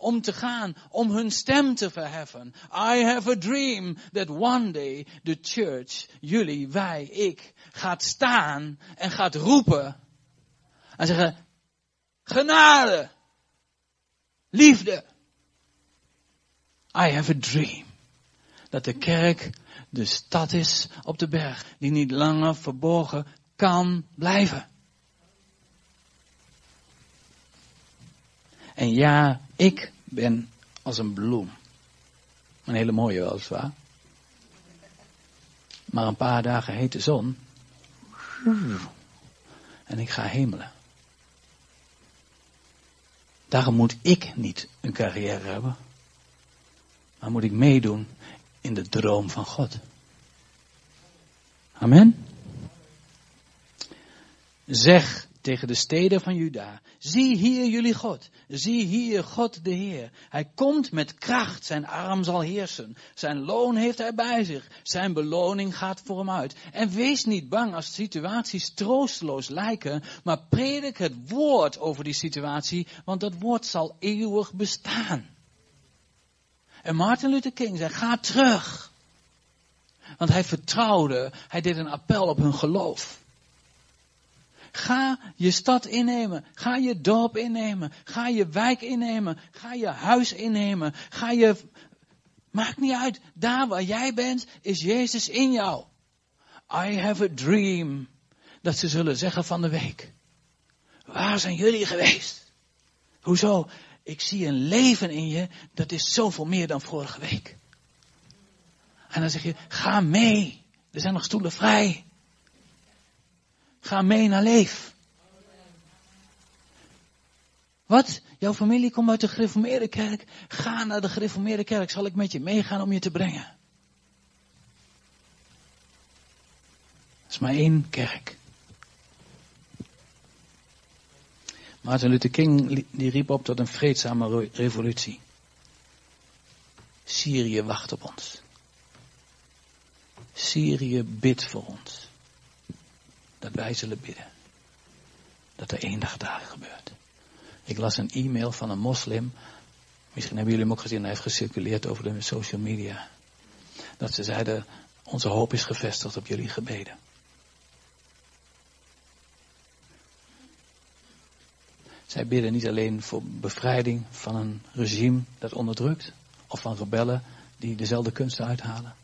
om te gaan, om hun stem te verheffen. I have a dream that one day the church, jullie, wij, ik, gaat staan en gaat roepen. En zeggen, genade, liefde. I have a dream. Dat de kerk de stad is op de berg, die niet langer verborgen kan blijven. En ja, ik ben als een bloem. Een hele mooie weliswaar. Maar een paar dagen hete zon. En ik ga hemelen. Daarom moet ik niet een carrière hebben. Maar moet ik meedoen in de droom van God. Amen. Zeg tegen de steden van Juda, zie hier jullie God, zie hier God de Heer. Hij komt met kracht, zijn arm zal heersen, zijn loon heeft hij bij zich, zijn beloning gaat voor hem uit. En wees niet bang als situaties troosteloos lijken, maar predik het woord over die situatie, want dat woord zal eeuwig bestaan. En Martin Luther King zei, ga terug. Want hij vertrouwde, hij deed een appel op hun geloof. Ga je stad innemen. Ga je dorp innemen. Ga je wijk innemen. Ga je huis innemen. Ga je. Maakt niet uit. Daar waar jij bent, is Jezus in jou. I have a dream. Dat ze zullen zeggen van de week. Waar zijn jullie geweest? Hoezo? Ik zie een leven in je, dat is zoveel meer dan vorige week. En dan zeg je, ga mee. Er zijn nog stoelen vrij. Ga mee naar leef. Wat? Jouw familie komt uit de gereformeerde kerk. Ga naar de gereformeerde kerk. Zal ik met je meegaan om je te brengen? Er is maar één kerk. Martin Luther King die riep op tot een vreedzame revolutie. Syrië wacht op ons. Syrië bidt voor ons. Dat wij zullen bidden. Dat er één dag daar gebeurt. Ik las een e-mail van een moslim. Misschien hebben jullie hem ook gezien. Hij heeft gecirculeerd over de social media. Dat ze zeiden, onze hoop is gevestigd op jullie gebeden. Zij bidden niet alleen voor bevrijding van een regime dat onderdrukt. Of van rebellen die dezelfde kunsten uithalen.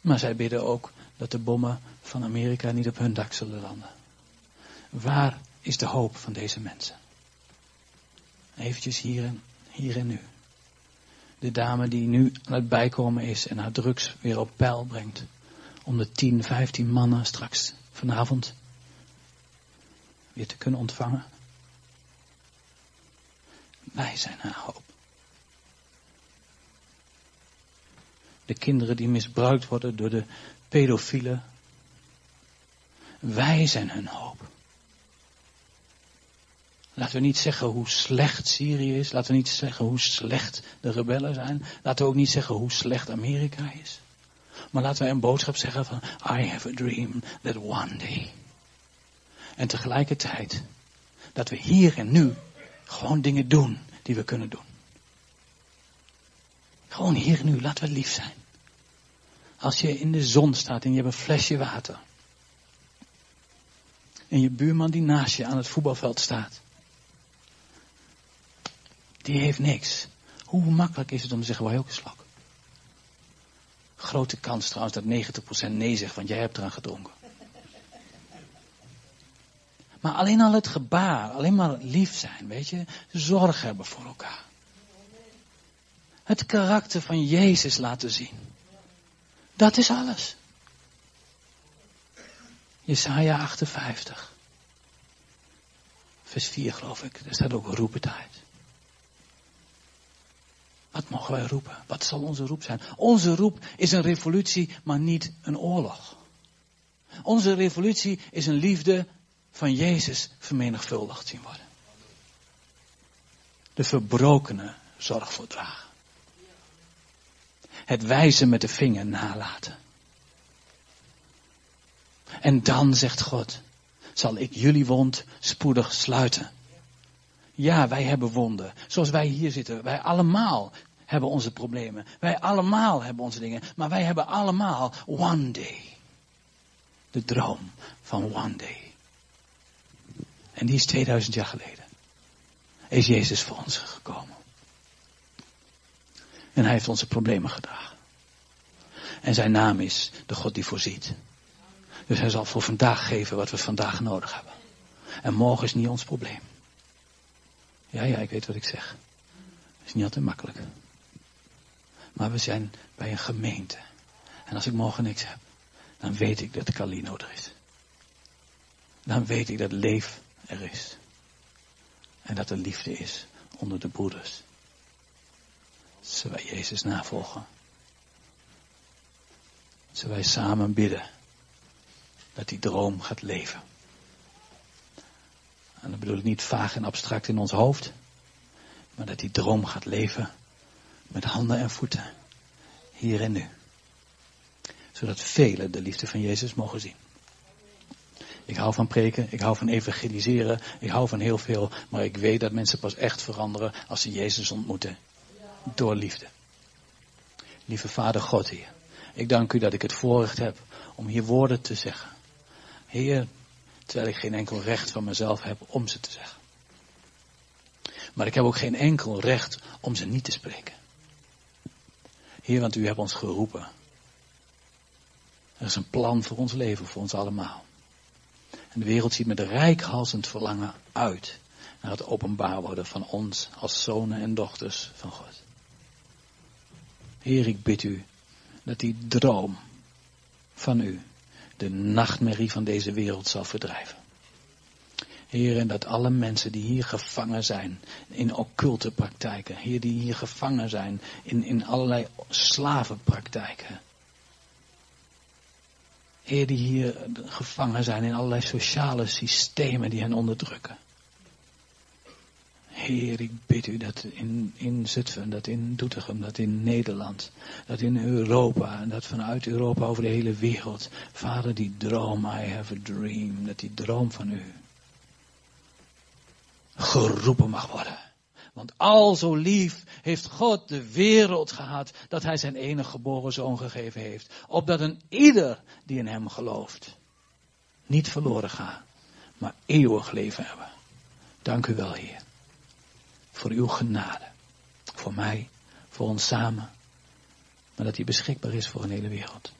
Maar zij bidden ook dat de bommen van Amerika niet op hun dak zullen landen. Waar is de hoop van deze mensen? Eventjes hier en, hier en nu. De dame die nu aan het bijkomen is en haar drugs weer op peil brengt. Om de 10, 15 mannen straks vanavond weer te kunnen ontvangen. Wij zijn haar hoop. De kinderen die misbruikt worden door de pedofielen. Wij zijn hun hoop. Laten we niet zeggen hoe slecht Syrië is. Laten we niet zeggen hoe slecht de rebellen zijn. Laten we ook niet zeggen hoe slecht Amerika is. Maar laten we een boodschap zeggen van I have a dream that one day. En tegelijkertijd dat we hier en nu gewoon dingen doen die we kunnen doen. Gewoon hier en nu, laten we lief zijn. Als je in de zon staat en je hebt een flesje water. En je buurman die naast je aan het voetbalveld staat. Die heeft niks. Hoe makkelijk is het om te zeggen, wij ook een slok? Grote kans trouwens dat 90% nee zegt, want jij hebt eraan gedronken. Maar alleen al het gebaar, alleen maar lief zijn, weet je, zorg hebben voor elkaar. Het karakter van Jezus laten zien. Dat is alles. Jesaja 58. Vers 4 geloof ik. Daar staat ook roepentijd. Wat mogen wij roepen? Wat zal onze roep zijn? Onze roep is een revolutie, maar niet een oorlog. Onze revolutie is een liefde van Jezus vermenigvuldigd zien worden. De verbrokene zorg voor dragen. Het wijzen met de vinger nalaten. En dan, zegt God, zal ik jullie wond spoedig sluiten. Ja, wij hebben wonden. Zoals wij hier zitten. Wij allemaal hebben onze problemen. Wij allemaal hebben onze dingen. Maar wij hebben allemaal one day. De droom van one day. En die is 2000 jaar geleden. Is Jezus voor ons gekomen. En hij heeft onze problemen gedragen. En zijn naam is de God die voorziet. Dus hij zal voor vandaag geven wat we vandaag nodig hebben. En morgen is niet ons probleem. Ja, ja, ik weet wat ik zeg. Het is niet altijd makkelijk. Maar we zijn bij een gemeente. En als ik morgen niks heb, dan weet ik dat de Calino er is. Dan weet ik dat leef er is. En dat er liefde is onder de broeders. Zullen wij Jezus navolgen? Zullen wij samen bidden dat die droom gaat leven? En dan bedoel ik niet vaag en abstract in ons hoofd, maar dat die droom gaat leven met handen en voeten, hier en nu. Zodat velen de liefde van Jezus mogen zien. Ik hou van preken, ik hou van evangeliseren, ik hou van heel veel, maar ik weet dat mensen pas echt veranderen als ze Jezus ontmoeten. Door liefde. Lieve Vader God hier, ik dank u dat ik het voorrecht heb om hier woorden te zeggen. Heer, terwijl ik geen enkel recht van mezelf heb om ze te zeggen. Maar ik heb ook geen enkel recht om ze niet te spreken. Heer, want u hebt ons geroepen. Er is een plan voor ons leven, voor ons allemaal. En de wereld ziet met rijkhalsend verlangen uit naar het openbaar worden van ons als zonen en dochters van God. Heer, ik bid u dat die droom van u de nachtmerrie van deze wereld zal verdrijven. Heer, en dat alle mensen die hier gevangen zijn in occulte praktijken, Heer, die hier gevangen zijn in, in allerlei slavenpraktijken, Heer, die hier gevangen zijn in allerlei sociale systemen die hen onderdrukken. Heer, ik bid u dat in, in Zutphen, dat in Doetinchem, dat in Nederland, dat in Europa en dat vanuit Europa over de hele wereld. Vader, die droom, I have a dream, dat die droom van u geroepen mag worden. Want al zo lief heeft God de wereld gehad dat hij zijn enige geboren zoon gegeven heeft. Opdat een ieder die in hem gelooft niet verloren gaat, maar eeuwig leven hebben. Dank u wel, Heer. Voor uw genade. Voor mij, voor ons samen. Maar dat die beschikbaar is voor een hele wereld.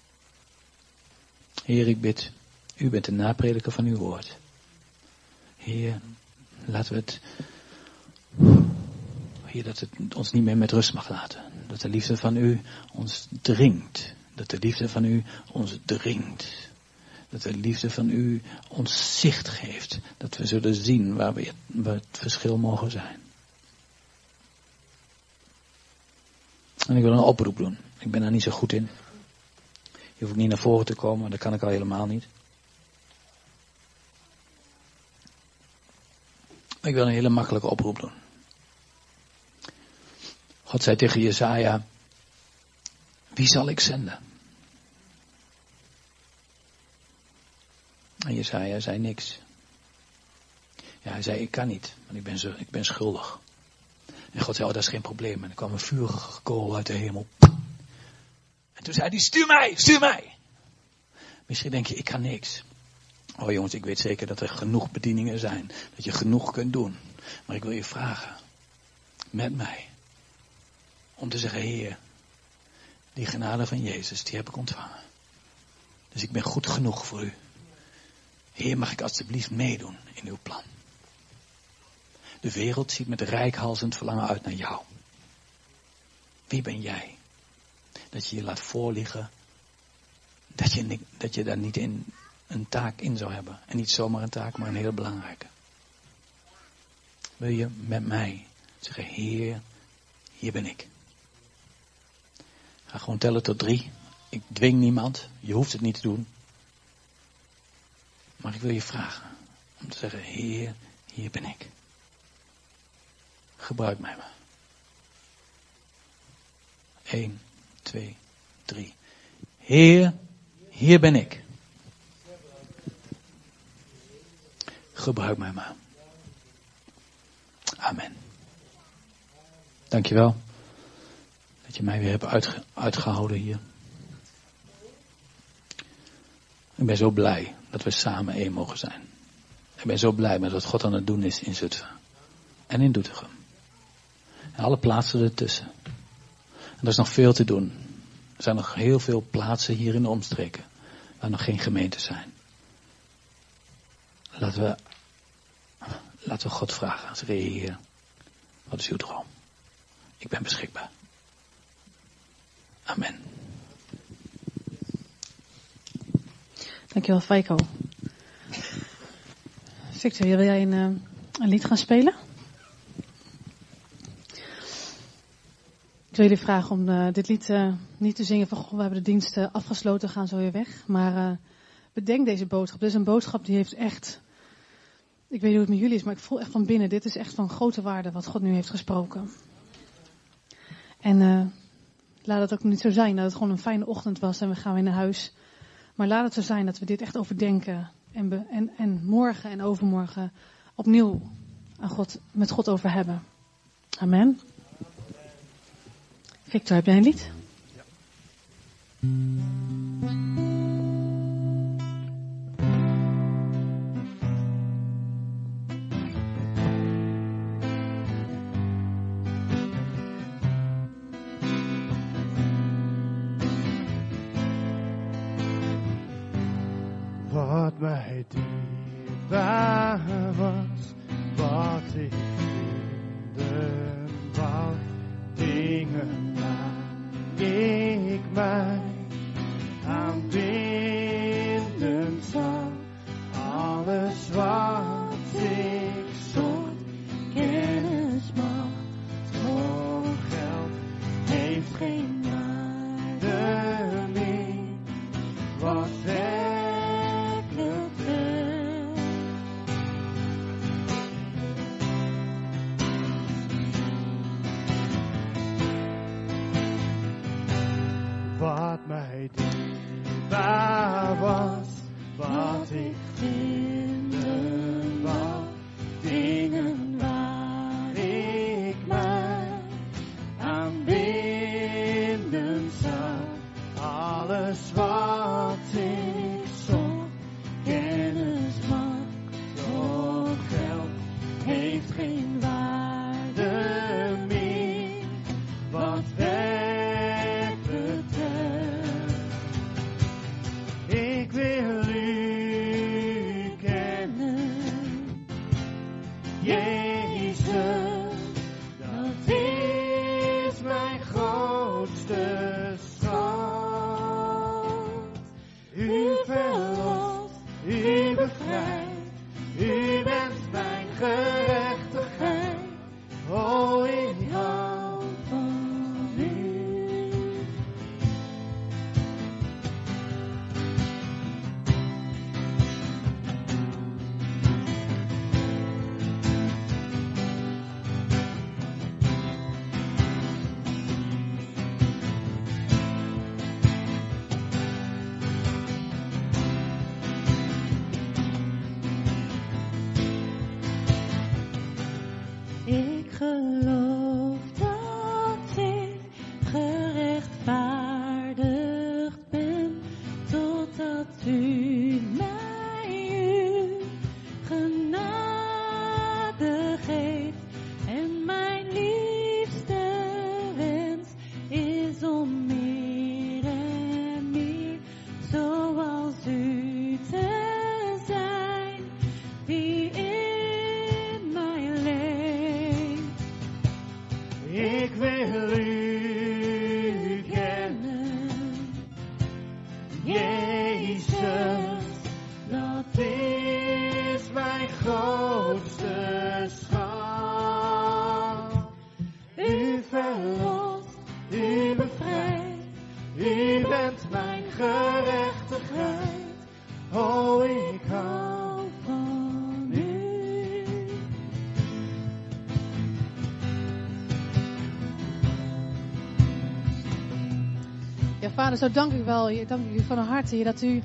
Heer, ik bid, u bent de naprediker van uw woord. Heer, laten we het Heer, dat het ons niet meer met rust mag laten. Dat de liefde van u ons dringt. Dat de liefde van u ons dringt. Dat de liefde van u ons zicht geeft. Dat we zullen zien waar, we, het verschil mogen zijn. En ik wil een oproep doen. Ik ben daar niet zo goed in. Je hoeft niet naar voren te komen, dat kan ik al helemaal niet. Ik wil een hele makkelijke oproep doen. God zei tegen Jezaja, wie zal ik zenden? En Jezaja zei niks. Ja, hij zei, ik kan niet, want ik ben, ik ben schuldig. En God zei, oh, dat is geen probleem. En er kwam een vurige kool uit de hemel. En toen zei hij, stuur mij, stuur mij. Misschien denk je, ik kan niks. Oh jongens, ik weet zeker dat er genoeg bedieningen zijn. Dat je genoeg kunt doen. Maar ik wil je vragen. Met mij. Om te zeggen, Heer, die genade van Jezus, die heb ik ontvangen. Dus ik ben goed genoeg voor u. Heer, mag ik alstublieft meedoen in uw plan. De wereld ziet met rijkhalsend verlangen uit naar jou. Wie ben jij? Dat je je laat voorliggen. Dat je, dat je daar niet in een taak in zou hebben. En niet zomaar een taak, maar een heel belangrijke. Wil je met mij zeggen, Heer, hier ben ik. Ga gewoon tellen tot drie. Ik dwing niemand. Je hoeft het niet te doen. Maar ik wil je vragen om te zeggen, Heer, hier ben ik. Gebruik mij maar. 1, 2, 3. Heer, hier ben ik. Gebruik mij maar. Amen. Dankjewel. Dat je mij weer hebt uitgehouden hier. Ik ben zo blij dat we samen één mogen zijn. Ik ben zo blij met wat God aan het doen is in Zutphen. En in Doetinchem. En alle plaatsen ertussen. En er is nog veel te doen. Er zijn nog heel veel plaatsen hier in de omstreken. Waar nog geen gemeenten zijn. Laten we, laten we God vragen. Zeg, Heer, wat is uw droom? Ik ben beschikbaar. Amen. Dankjewel, Feiko. Victor, wil jij een, uh, een lied gaan spelen? Jullie vragen om uh, dit lied uh, niet te zingen van, goh, we hebben de dienst afgesloten, gaan zo weer weg. Maar bedenk deze boodschap. Dit is een boodschap die heeft echt, ik weet niet hoe het met jullie is, maar ik voel echt van binnen, dit is echt van grote waarde wat God nu heeft gesproken. En laat het ook niet zo zijn dat het gewoon een fijne ochtend was en we gaan weer naar huis. Maar laat het zo zijn dat we dit echt overdenken en, en, en morgen en overmorgen opnieuw aan God, met God over hebben. Amen. Victor, heb jij een lied? Ja. Zo dank u wel. Dank u van harte, Heer, dat u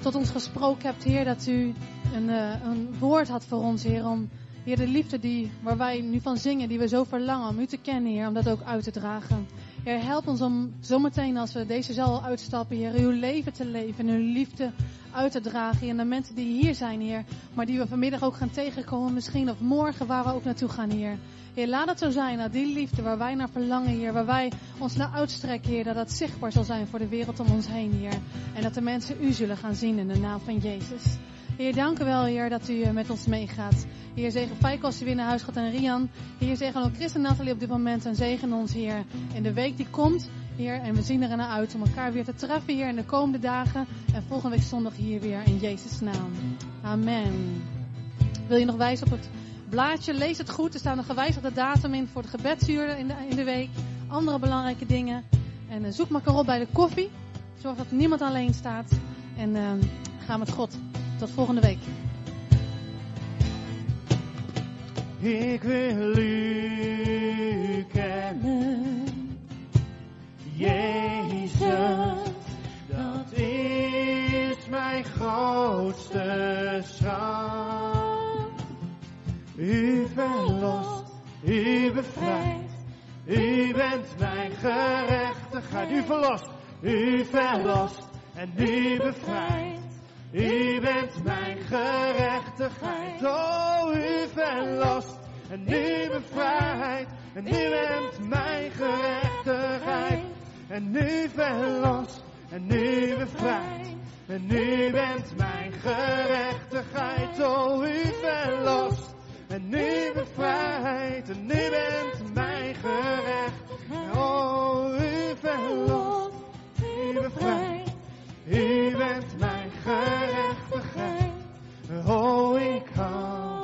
tot ons gesproken hebt, Heer. Dat u een, eh, een woord had voor ons, Heer. Om, Heer, de liefde die, waar wij nu van zingen, die we zo verlangen om u te kennen, Heer. Om dat ook uit te dragen. Heer, help ons om zometeen als we deze zaal uitstappen, uw leven te leven en uw liefde uit te dragen. En de mensen die hier zijn, Heer, maar die we vanmiddag ook gaan tegenkomen misschien, of morgen waar we ook naartoe gaan, Heer. Heer, laat het zo zijn dat die liefde waar wij naar verlangen, Heer, waar wij ons naar uitstrekken, Heer, dat dat zichtbaar zal zijn voor de wereld om ons heen, Heer. En dat de mensen u zullen gaan zien in de naam van Jezus. Heer, dank u wel, Heer, dat u eh, met ons meegaat. Heer, zegen Feiko als hij weer naar huis gaat en Rian. Heer, zegen ook Chris en Nathalie op dit moment en zegen ons, Heer, in de week die komt. Heer, en we zien er naar uit om elkaar weer te treffen hier in de komende dagen. En volgende week zondag hier weer in Jezus' naam. Amen. Wil je nog wijzen op het blaadje? Lees het goed. Er staan een gewijzigde datum in voor de gebedsuur in de, in de week. Andere belangrijke dingen. En uh, zoek maar op bij de koffie. Zorg dat niemand alleen staat. En uh, ga met God. Tot volgende week. Ik wil u kennen, Jezus, dat is mijn grootste schat. U verlost, u bevrijdt, u bent mijn gerechtigheid. U verlost, u verlost en u bevrijdt. U bent mijn gerechtigheid, oh u verlost en u bevrijdt. En u bent mijn gerechtigheid, en u verlost en u bevrijdt. En u bent mijn gerechtigheid, oh u verlost en u bevrijdt. En u bent mijn gerechtigheid, oh u verlost, u bevrijdt. U bent mijn gerechtigheid. Oh, ik hou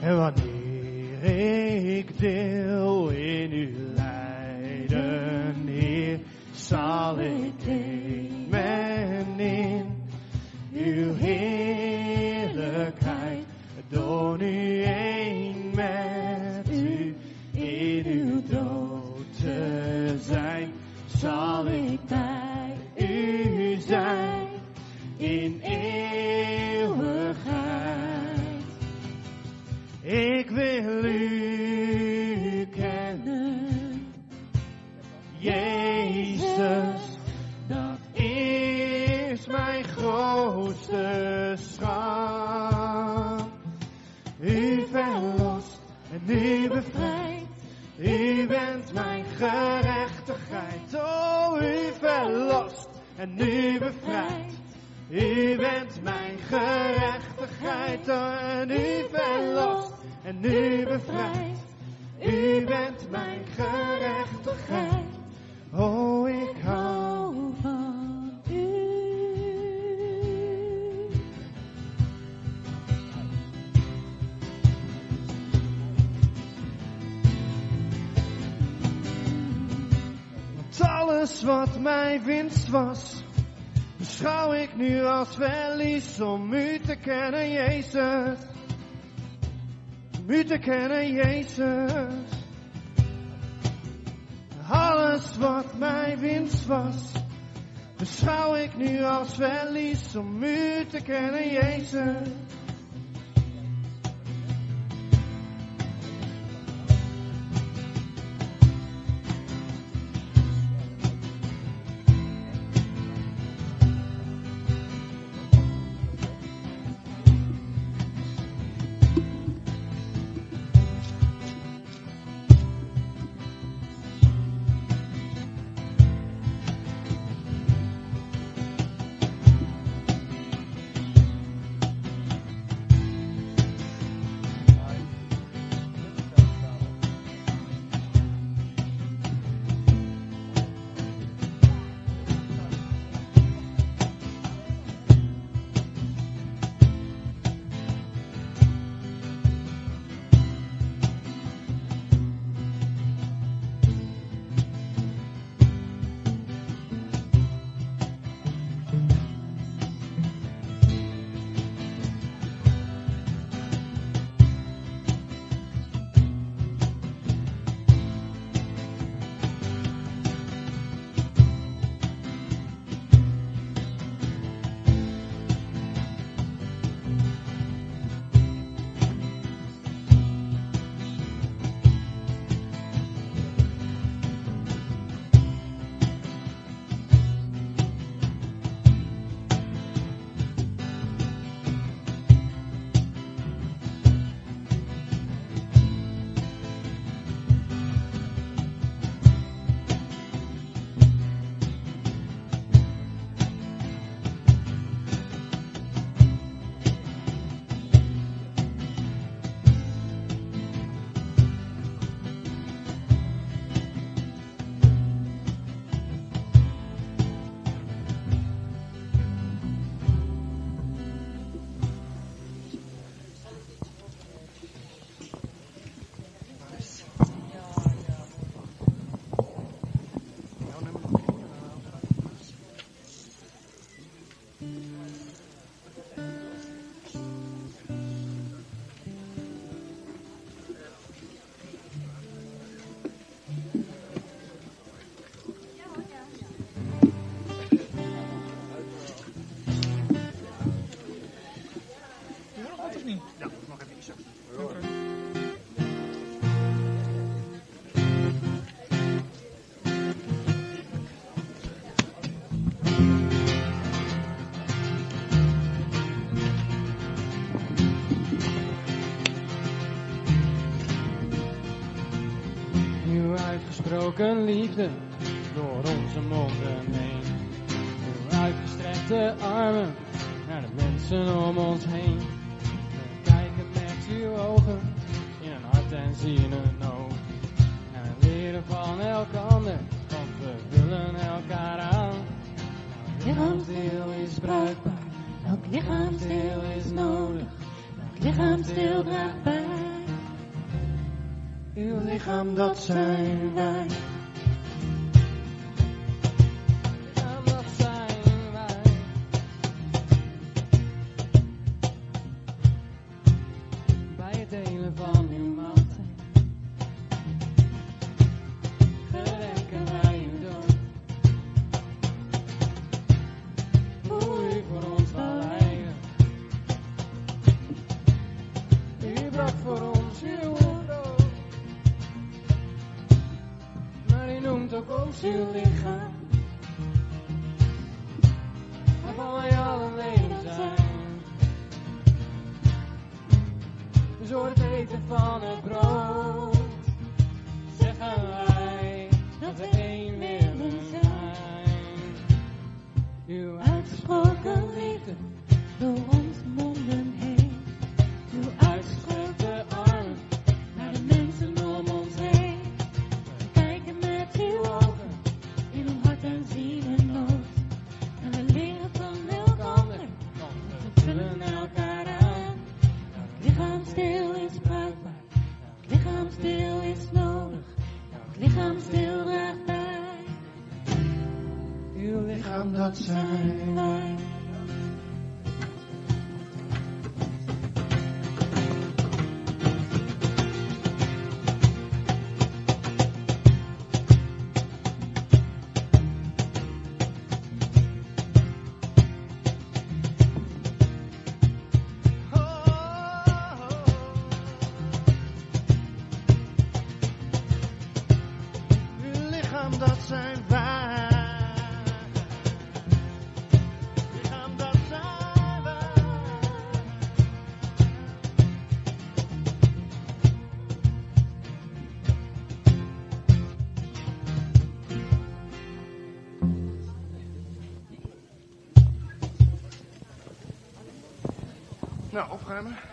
En wanneer ik deel in uw lijden, Heer, zal ik nemen in uw heerlijkheid, door nu één met u in uw dood te zijn, zal ik bij verlost en u bent mijn gerechtigheid en u verlost en u bevrijdt. U bent mijn gerechtigheid. Oh, ik hou van u. Want alles wat mij winst was, beschouw ik nu als verlies om u te kennen, Jezus. Om u te kennen, Jezus. Alles wat mij winst was, beschouw ik nu als verlies om u te kennen, Jezus. gesproken liefde door onze monden heen. Uw uitgestrekte armen naar de mensen om ons heen. We kijken met uw ogen in een hart en zien een oog. En we leren van elkander, want we willen elkaar aan. Elk lichaamsdeel is bruikbaar, elk lichaamsdeel is nodig. Elk lichaamsdeel draagt bij. Uw lichaam, dat zijn wij. Kramer?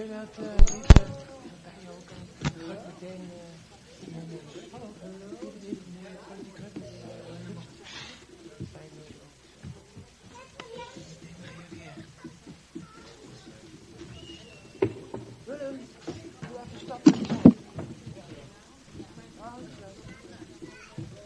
We're I there.